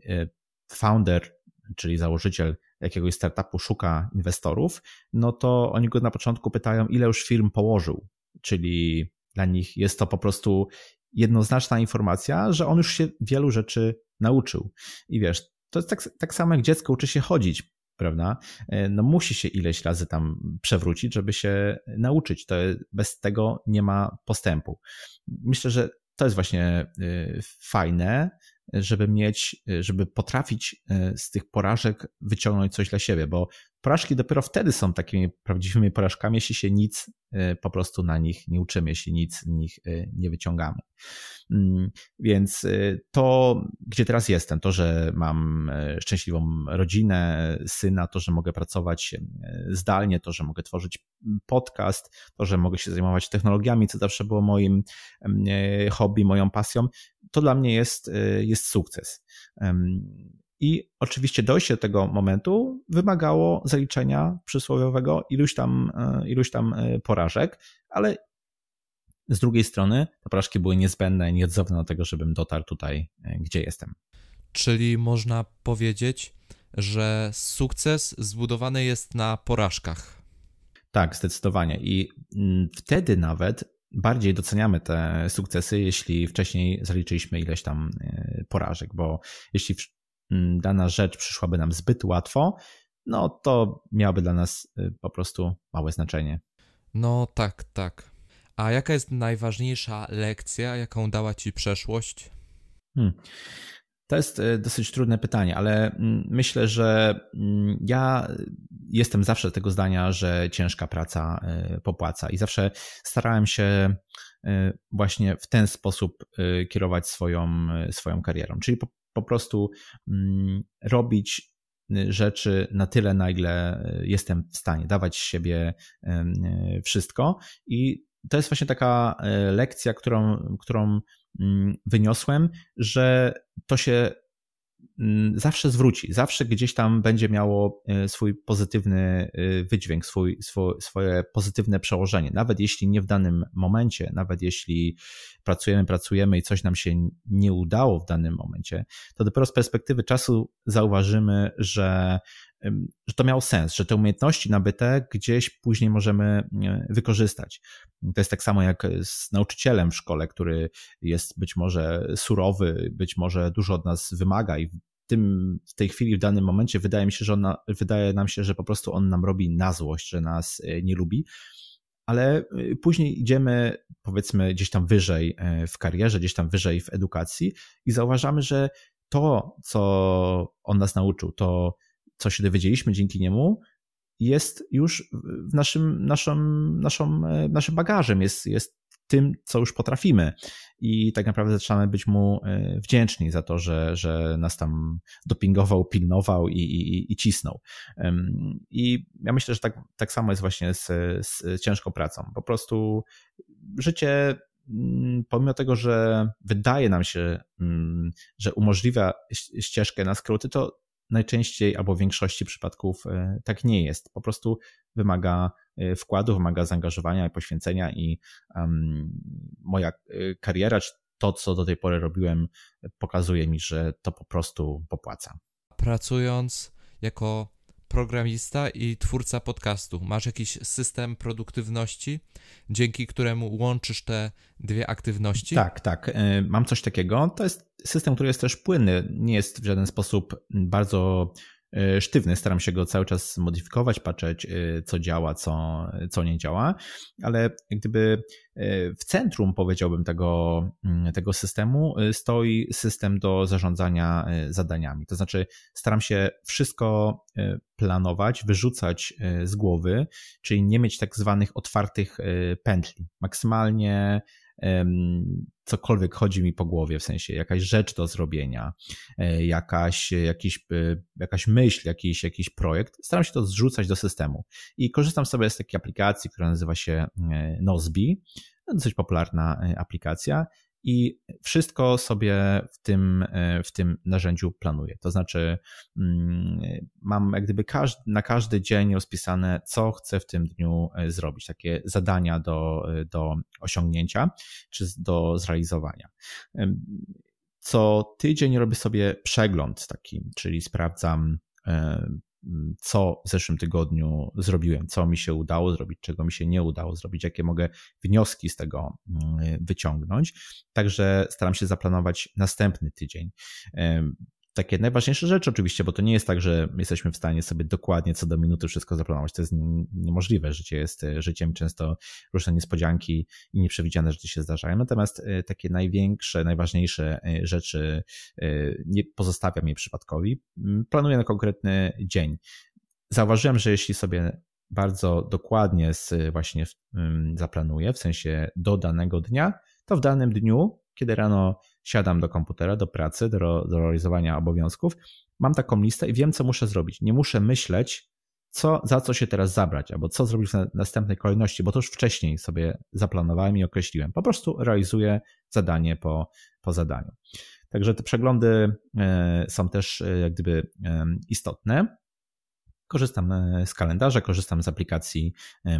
e, founder, czyli założyciel jakiegoś startupu szuka inwestorów, no to oni go na początku pytają, ile już firm położył, czyli dla nich jest to po prostu jednoznaczna informacja, że on już się wielu rzeczy nauczył. I wiesz, to jest tak, tak samo jak dziecko uczy się chodzić, prawda? E, no musi się ileś razy tam przewrócić, żeby się nauczyć. To bez tego nie ma postępu. Myślę, że to jest właśnie y, fajne, żeby mieć, żeby potrafić y, z tych porażek wyciągnąć coś dla siebie, bo porażki dopiero wtedy są takimi prawdziwymi porażkami, jeśli się nic y, po prostu na nich nie uczymy, jeśli nic z nich nie wyciągamy. Mm, więc y, to, gdzie teraz jestem, to, że mam e, szczęśliwą rodzinę, syna, to, że mogę pracować e, zdalnie, to, że mogę tworzyć podcast, to, że mogę się zajmować technologiami, co zawsze było moim e, hobby, moją pasją, to dla mnie jest, jest sukces. I oczywiście dojście do tego momentu wymagało zaliczenia przysłowiowego iluś tam, iluś tam porażek, ale z drugiej strony te porażki były niezbędne, nieodzowne do tego, żebym dotarł tutaj, e, gdzie jestem. Czyli można powiedzieć, że sukces zbudowany jest na porażkach. Tak, zdecydowanie. I mm, wtedy nawet bardziej doceniamy te sukcesy, jeśli wcześniej zaliczyliśmy ileś tam e, porażek, bo jeśli dana rzecz przyszłaby nam zbyt łatwo, no to miałaby dla nas e, po prostu małe znaczenie. No tak, tak. A jaka jest najważniejsza lekcja, jaką dała ci przeszłość? Hmm. To jest e, dosyć trudne pytanie, ale mm, myślę, że mm, ja jestem zawsze tego zdania, że ciężka praca popłaca i zawsze starałem się właśnie w ten sposób kierować swoją, swoją karierą. Czyli po, prostu mm, robić rzeczy na tyle, na ile jestem w stanie, dawać z siebie wszystko. I to jest właśnie taka e, lekcja, którą, którą mm, wyniosłem, że to się zawsze zwróci, zawsze gdzieś tam będzie miało e, swój pozytywny e, wydźwięk, swój, swoje pozytywne przełożenie. Nawet jeśli nie w danym momencie, nawet jeśli pracujemy, pracujemy i coś nam się nie udało w danym momencie, to dopiero z perspektywy czasu zauważymy, że że to miało sens, że te umiejętności nabyte gdzieś później możemy wykorzystać. To jest tak samo jak z nauczycielem w szkole, który jest być może surowy, być może dużo od nas wymaga i tym, w tej chwili, w danym momencie wydaje mi się, że on, wydaje nam się, że po prostu on nam robi na złość, że nas e, nie lubi, ale e, później idziemy, powiedzmy, gdzieś tam wyżej e, w karierze, gdzieś tam wyżej w edukacji i zauważamy, że to, co on nas nauczył, to co się dowiedzieliśmy dzięki niemu, jest już w naszym, naszą, e, naszym bagażem, jest, jest tym, co już potrafimy. I tak naprawdę zaczynamy być mu e, wdzięczni za to, że, że nas tam dopingował, pilnował i, i, i cisnął. I ja myślę, że tak, tak samo jest właśnie z, z ciężką pracą. Po prostu życie mm, pomimo tego, że wydaje nam się, mm, że umożliwia ścieżkę na skróty, to najczęściej albo w większości przypadków e, tak nie jest. Po prostu wymaga e, wkładu, wymaga zaangażowania i poświęcenia i um, moja e, kariera, czy to, co do tej pory robiłem, pokazuje mi, że to po prostu popłaca. Pracując jako programista i twórca podcastu. Masz jakiś system produktywności, dzięki któremu łączysz te dwie aktywności? Tak, tak. Mam coś takiego. To jest system, który jest też płynny. Nie jest w żaden sposób bardzo E, sztywny. Staram się go cały czas modyfikować, patrzeć, e, co działa, co, co nie działa, ale gdyby e, w centrum, powiedziałbym, tego, mm, tego systemu stoi system do zarządzania zadaniami. To znaczy, staram się wszystko planować, wyrzucać z głowy, czyli nie mieć tak zwanych otwartych pętli. Maksymalnie cokolwiek chodzi mi po głowie, w sensie jakaś rzecz do zrobienia, e, jakaś, jakiś, e, jakaś myśl, jakiś, jakiś projekt, staram się to zrzucać do systemu. I korzystam sobie z takiej aplikacji, która nazywa się e, Nozbi, dosyć popularna aplikacja i wszystko sobie w tym, e, w tym narzędziu planuję. To znaczy, mm, mam jak gdyby każdy, na każdy dzień rozpisane, co chcę w tym dniu e, zrobić, takie zadania do, e, do osiągnięcia czy do zrealizowania. Co tydzień robię sobie przegląd taki, czyli sprawdzam co w zeszłym tygodniu zrobiłem, co mi się udało zrobić, czego mi się nie udało zrobić, jakie mogę wnioski z tego wyciągnąć. Także staram się zaplanować następny tydzień takie najważniejsze rzeczy oczywiście, bo to nie jest tak, że jesteśmy w stanie sobie dokładnie co do minuty wszystko zaplanować. To jest niemożliwe. Życie jest e, życiem, często różne niespodzianki i nieprzewidziane rzeczy się zdarzają. Natomiast e, takie największe, najważniejsze e, rzeczy nie pozostawiam je przypadkowi. Planuję na konkretny dzień. Zauważyłem, że jeśli sobie bardzo dokładnie właśnie zaplanuję, w sensie do danego dnia, to w danym dniu kiedy rano siadam do komputera, do pracy, do, do realizowania obowiązków, mam taką listę i wiem, co muszę zrobić. Nie muszę myśleć, co, za co się teraz zabrać, albo co zrobić w następnej kolejności, bo to już wcześniej sobie zaplanowałem i określiłem. Po prostu realizuję zadanie po, po zadaniu. Także te przeglądy e, są też e, jak gdyby istotne. Korzystam e, z kalendarza, korzystam z aplikacji e,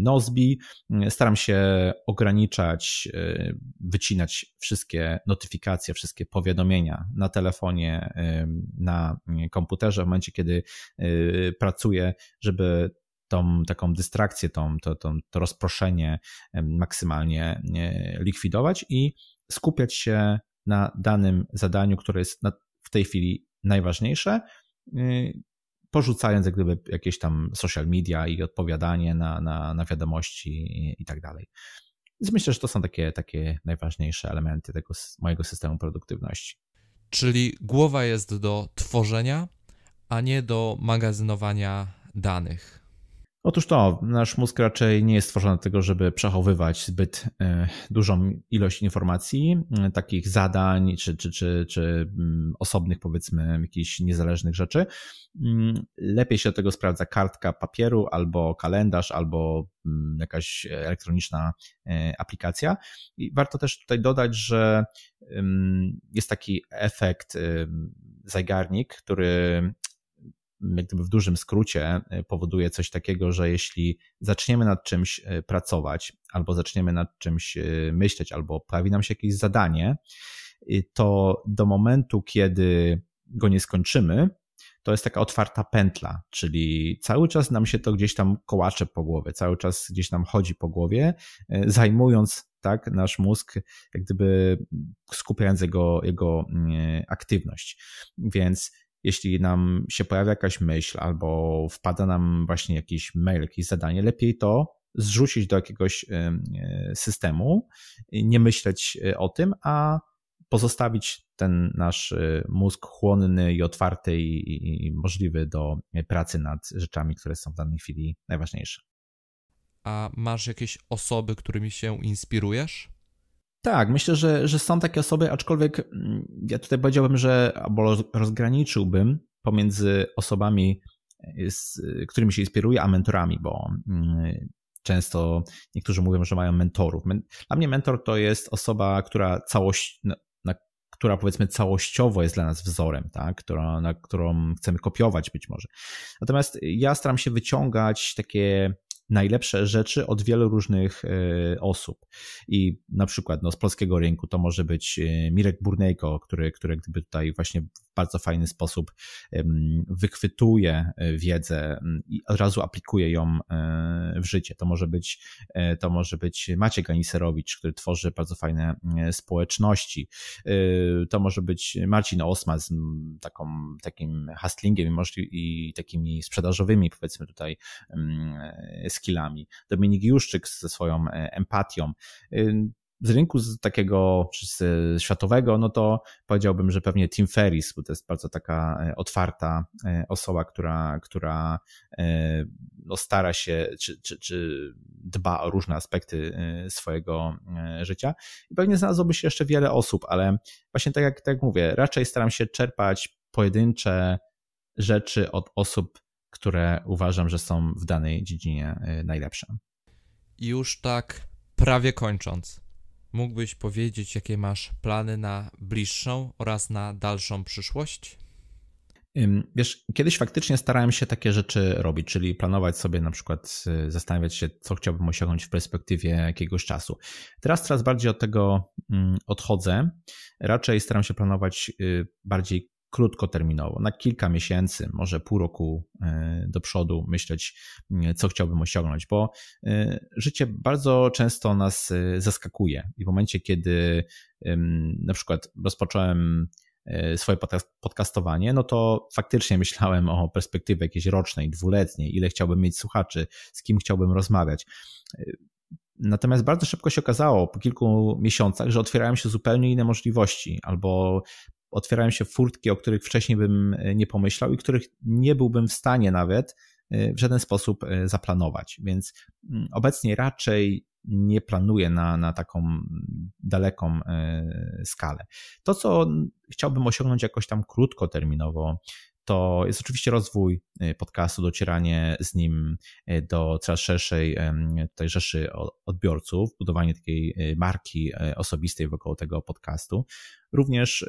Nozbi. Staram się ograniczać, e, wycinać wszystkie notyfikacje, wszystkie powiadomienia na telefonie, na komputerze w momencie, kiedy pracuję, żeby tą taką dystrakcję, tą, to, to, to rozproszenie maksymalnie likwidować i skupiać się na danym zadaniu, które jest w tej chwili najważniejsze porzucając jak gdyby jakieś tam social media i odpowiadanie na, na, na wiadomości i, i tak dalej. Więc myślę, że to są takie, takie najważniejsze elementy tego mojego systemu produktywności. Czyli głowa jest do tworzenia, a nie do magazynowania danych. Otóż to, nasz mózg raczej nie jest stworzony do tego, żeby przechowywać zbyt e, dużą ilość informacji, e, takich zadań czy, czy, czy, czy mm, osobnych, powiedzmy, jakichś niezależnych rzeczy. Mm, lepiej się do tego sprawdza kartka papieru, albo kalendarz, albo mm, jakaś elektroniczna e, aplikacja. I warto też tutaj dodać, że jest taki efekt, zajgarnik, który jak gdyby w dużym skrócie e, powoduje coś takiego, że jeśli zaczniemy nad czymś e, pracować, albo zaczniemy nad czymś e, myśleć, albo pojawi nam się jakieś zadanie, to do momentu, kiedy go nie skończymy, to jest taka otwarta pętla, czyli cały czas nam się to gdzieś tam kołacze po głowie, cały czas gdzieś nam chodzi po głowie, zajmując tak nasz mózg, jak gdyby skupiając jego, jego mm, aktywność. Więc jeśli nam się pojawia jakaś myśl albo wpada nam właśnie jakiś mail, jakieś zadanie, lepiej to zrzucić do jakiegoś e, systemu, nie myśleć e, o tym, a pozostawić ten nasz mózg chłonny i otwarty i, i możliwy do pracy nad rzeczami, które są w danej chwili najważniejsze. A masz jakieś osoby, którymi się inspirujesz? Tak, myślę, że, że są takie osoby, aczkolwiek mm, ja tutaj powiedziałbym, że albo rozgraniczyłbym pomiędzy osobami, e, z którymi się inspiruję, a mentorami, bo mm, często niektórzy mówią, że mają mentorów. Dla mnie mentor to jest osoba, która całość, na, która powiedzmy całościowo jest dla nas wzorem, tak? która, na którą chcemy kopiować być może. Natomiast ja staram się wyciągać takie najlepsze rzeczy od wielu różnych e, osób. I na przykład no, z polskiego rynku to może być e, Mirek Burnejko, który, który gdyby tutaj właśnie w bardzo fajny sposób wychwytuje e, wiedzę i od razu aplikuje ją w życie. To może być, to może być Maciek Ganiserowicz, który tworzy bardzo fajne społeczności. To może być Marcin Osma z taką, takim hustlingiem i takimi sprzedażowymi, powiedzmy tutaj, skillami. Dominik Juszczyk ze swoją e, empatią. Y, z rynku z takiego czy z światowego, no to powiedziałbym, że pewnie Tim Ferris, bo to jest bardzo taka e, otwarta e, osoba, która, która no stara się, czy, czy, czy dba o różne aspekty swojego życia. I pewnie znalazłoby się jeszcze wiele osób, ale właśnie tak jak, tak jak mówię, raczej staram się czerpać pojedyncze rzeczy od osób które uważam, że są w danej dziedzinie y, najlepsze. Już tak prawie kończąc, mógłbyś powiedzieć, jakie masz plany na bliższą oraz na dalszą przyszłość? Wiesz, kiedyś faktycznie starałem się takie rzeczy robić, czyli planować sobie na przykład, y, zastanawiać się, co chciałbym osiągnąć w perspektywie jakiegoś czasu. Teraz coraz bardziej od tego odchodzę. Raczej staram się planować y, bardziej krótkoterminowo, na kilka miesięcy, może pół roku do przodu myśleć, co chciałbym osiągnąć, bo życie bardzo często nas zaskakuje i w momencie, kiedy na przykład rozpocząłem E, swoje podcastowanie, no to faktycznie myślałem o perspektywie jakiejś rocznej, dwuletniej, ile chciałbym mieć słuchaczy, z kim chciałbym rozmawiać. E, natomiast bardzo szybko się okazało po kilku miesiącach, że otwierają się zupełnie inne możliwości, albo otwierają się furtki, o których wcześniej bym e, nie pomyślał i których nie byłbym w stanie nawet w żaden sposób zaplanować. Więc mm, obecnie raczej nie planuję na, na taką daleką e, skalę. To, co chciałbym osiągnąć jakoś tam krótkoterminowo, to jest oczywiście rozwój podcastu, docieranie z nim do coraz szerszej tej rzeszy odbiorców, budowanie takiej marki osobistej wokół tego podcastu. Również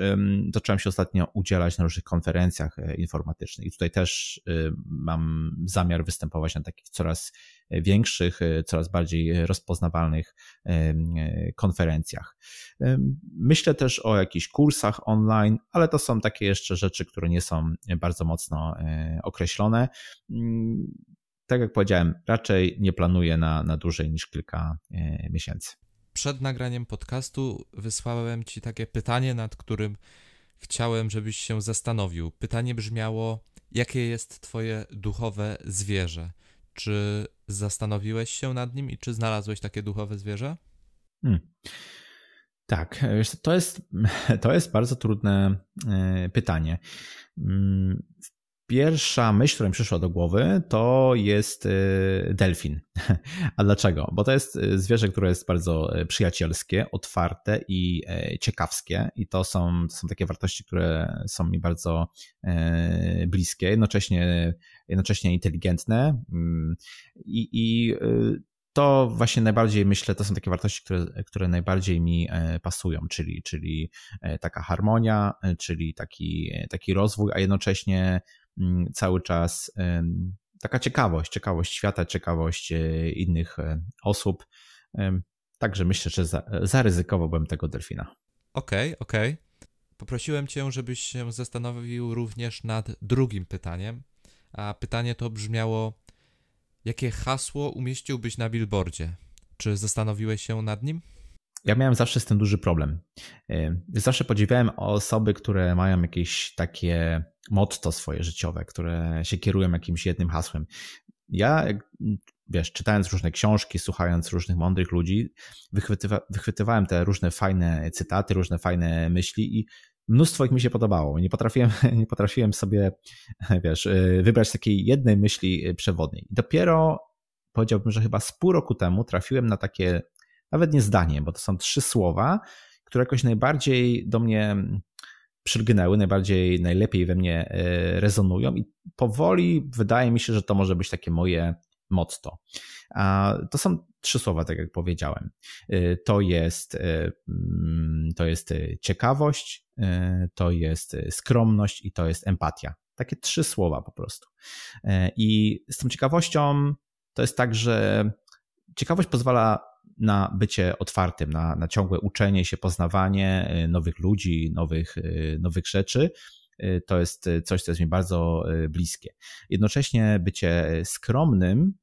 zacząłem się ostatnio udzielać na różnych konferencjach informatycznych i tutaj też mam zamiar występować na takich coraz większych, coraz bardziej rozpoznawalnych konferencjach. Myślę też o jakichś kursach online, ale to są takie jeszcze rzeczy, które nie są bardzo mocno e, określone. Mm, tak jak powiedziałem, raczej nie planuję na, na dłużej niż kilka e, miesięcy. Przed nagraniem podcastu wysłałem Ci takie pytanie, nad którym chciałem, żebyś się zastanowił. Pytanie brzmiało: jakie jest Twoje duchowe zwierzę? Czy zastanowiłeś się nad nim i czy znalazłeś takie duchowe zwierzę? Hmm. Tak, to jest, to jest bardzo trudne e, pytanie. Pierwsza myśl, która mi przyszła do głowy, to jest e, delfin. A dlaczego? Bo to jest e, zwierzę, które jest bardzo przyjacielskie, otwarte i ciekawskie, i to są, to są takie wartości, które są mi bardzo bliskie, jednocześnie, jednocześnie inteligentne mm, i, i to właśnie najbardziej myślę, to są takie wartości, które, które najbardziej mi e, pasują, czyli, czyli e, taka harmonia, e, czyli taki, taki rozwój, a jednocześnie cały czas taka ciekawość, ciekawość świata, ciekawość innych osób. Także myślę, że zaryzykowałbym tego delfina. Okej, okay, okej. Okay. Poprosiłem cię, żebyś się zastanowił również nad drugim pytaniem. A pytanie to brzmiało: Jakie hasło umieściłbyś na billboardzie? Czy zastanowiłeś się nad nim? Ja miałem zawsze z tym duży problem. Y, zawsze podziwiałem osoby, które mają jakieś takie motto swoje życiowe, które się kierują jakimś jednym hasłem. Ja, wiesz, czytając różne książki, słuchając różnych mądrych ludzi, wychwytywa, wychwytywałem te różne fajne cytaty, różne fajne myśli i mnóstwo ich mi się podobało. Nie potrafiłem, nie potrafiłem sobie, wiesz, y, wybrać takiej jednej myśli y, przewodniej. Dopiero powiedziałbym, że chyba z pół roku temu trafiłem na takie, nawet nie zdanie, bo to są trzy słowa, które jakoś najbardziej do mnie przylgnęły, najbardziej, najlepiej we mnie y, rezonują i powoli wydaje mi się, że to może być takie moje motto. To są trzy słowa, tak jak powiedziałem. To jest, mm, to jest ciekawość, E, to jest e, skromność i to jest empatia. Takie trzy słowa po prostu. E, I z tą ciekawością to jest tak, że ciekawość pozwala na bycie otwartym, na, na ciągłe uczenie się, poznawanie nowych ludzi, nowych, nowych rzeczy. To jest coś, co jest mi bardzo bliskie. Jednocześnie bycie skromnym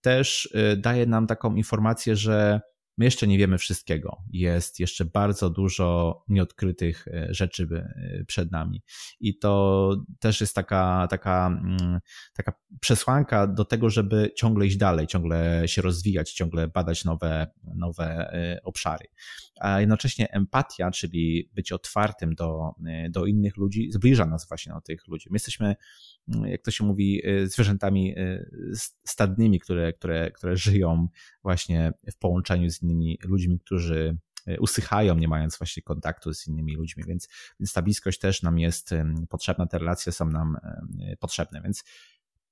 też daje nam taką informację, że My jeszcze nie wiemy wszystkiego. Jest jeszcze bardzo dużo nieodkrytych e, rzeczy e, przed nami. I to też jest taka, taka, mm, taka przesłanka do tego, żeby ciągle iść dalej, ciągle się rozwijać, ciągle badać nowe, nowe e, obszary. A jednocześnie empatia, czyli być otwartym do, do innych ludzi, zbliża nas właśnie do tych ludzi. My jesteśmy, jak to się mówi, zwierzętami stadnymi, które, które, które żyją właśnie w połączeniu z innymi ludźmi, którzy e, usychają, nie mając właśnie kontaktu z innymi ludźmi, więc, więc ta bliskość też nam jest potrzebna, te relacje są nam potrzebne, więc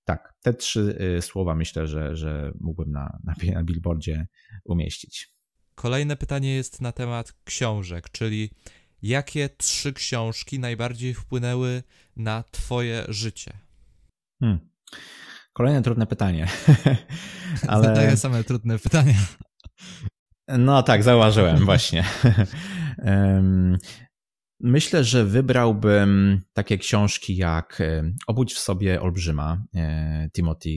tak, te trzy słowa myślę, że, że mógłbym na, na, na billboardzie umieścić. Kolejne pytanie jest na temat książek, czyli jakie trzy książki najbardziej wpłynęły na Twoje życie? Hmm. Kolejne trudne pytanie. Ale... Zadaję same trudne pytania. No tak, zauważyłem właśnie. Myślę, że wybrałbym takie książki jak e, Obudź w sobie olbrzyma e, Timothy,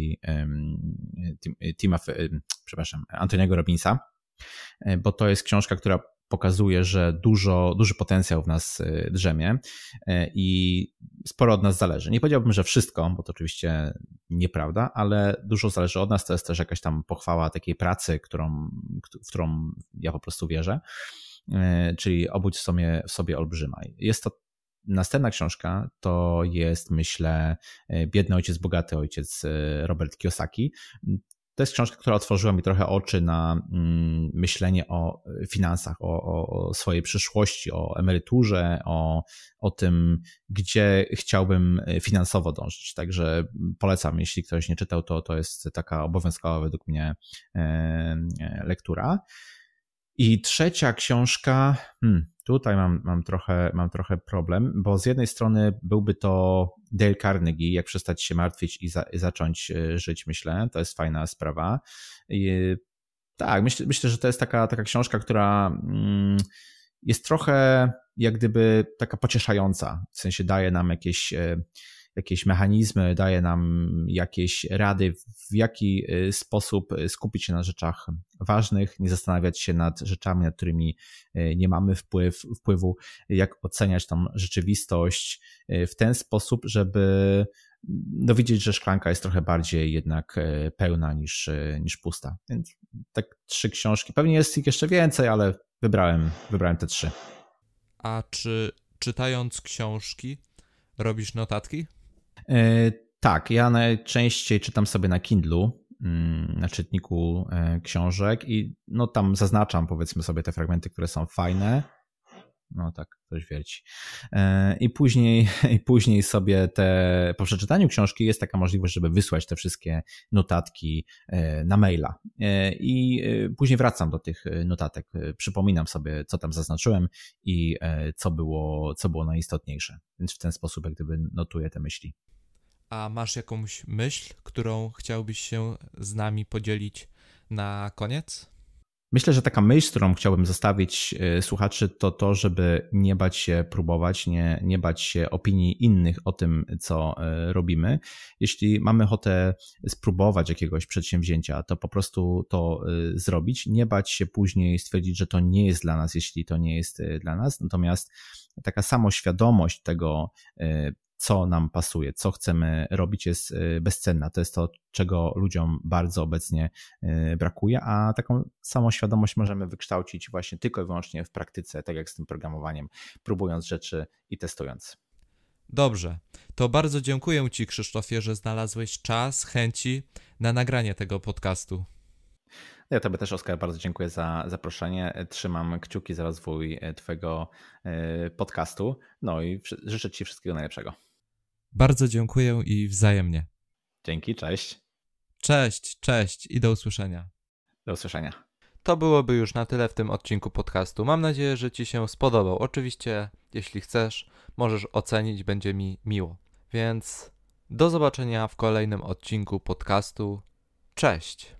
Timothy przepraszam, Antoniego Robinsa, bo to jest książka, która pokazuje, że dużo, duży potencjał w nas drzemie i sporo od nas zależy. Nie powiedziałbym, że wszystko, bo to oczywiście nieprawda, ale dużo zależy od nas. To jest też jakaś tam pochwała takiej pracy, którą, w którą ja po prostu wierzę. E, czyli Obudź w sobie, w sobie olbrzyma. Jest to Następna książka to jest, myślę, Biedny ojciec, bogaty ojciec Robert Kiyosaki. To jest książka, która otworzyła mi trochę oczy na mm, myślenie o finansach, o, o, swojej przyszłości, o emeryturze, o, o tym, gdzie chciałbym finansowo dążyć. Także polecam, jeśli ktoś nie czytał, to to jest taka obowiązkowa według mnie lektura. I trzecia książka, hmm, tutaj mam, mam, trochę, mam trochę problem, bo z jednej strony byłby to Dale Carnegie, jak przestać się martwić i, za, i zacząć e, żyć, myślę. To jest fajna sprawa. I, tak, myślę, myślę, że to jest taka, taka książka, która mm, jest trochę jak gdyby taka pocieszająca, w sensie daje nam jakieś e, jakieś mechanizmy, daje nam jakieś rady, w jaki y, sposób y, skupić się na rzeczach ważnych, nie zastanawiać się nad rzeczami, nad którymi y, nie mamy wpływ, wpływu, jak oceniać tą rzeczywistość w ten sposób, żeby dowiedzieć, no, że szklanka jest trochę bardziej jednak pełna niż, niż pusta. Więc tak trzy książki. Pewnie jest ich jeszcze więcej, ale wybrałem, wybrałem te trzy. A czy czytając książki robisz notatki? E, tak, ja najczęściej czytam sobie na Kindlu, mm, na czytniku e, książek i no tam zaznaczam powiedzmy sobie te fragmenty, które są fajne. No tak, coś wierci. E, I później, I później sobie te, po przeczytaniu książki jest taka możliwość, żeby wysłać te wszystkie notatki na maila. I później wracam do tych notatek, przypominam sobie, co tam zaznaczyłem i co było, co było najistotniejsze. Więc w ten sposób jak gdyby notuję te myśli. A masz jakąś myśl, którą chciałbyś się z nami podzielić na koniec? Myślę, że taka myśl, którą chciałbym zostawić e, słuchaczy, to to, żeby nie bać się próbować, nie, nie bać się opinii innych o tym, co e, robimy. Jeśli mamy ochotę spróbować jakiegoś przedsięwzięcia, to po prostu to e, zrobić, nie bać się później stwierdzić, że to nie jest dla nas, jeśli to nie jest dla nas. Natomiast taka samoświadomość tego, co nam pasuje, co chcemy robić, jest y, bezcenna. To jest to, czego ludziom bardzo obecnie y, brakuje, a taką samą świadomość możemy wykształcić właśnie tylko i wyłącznie w praktyce, tak jak z tym programowaniem, próbując rzeczy i testując. Dobrze, to bardzo dziękuję Ci, Krzysztofie, że znalazłeś czas, chęci na nagranie tego podcastu. Ja Tobie też, Oskar, bardzo dziękuję za zaproszenie. Trzymam kciuki za rozwój e, Twojego e, podcastu. No i życzę Ci wszystkiego najlepszego. Bardzo dziękuję i wzajemnie. Dzięki, cześć. Cześć, cześć i do usłyszenia. Do usłyszenia. To byłoby już na tyle w tym odcinku podcastu. Mam nadzieję, że Ci się spodobał. Oczywiście, jeśli chcesz, możesz ocenić, będzie mi miło. Więc do zobaczenia w kolejnym odcinku podcastu. Cześć.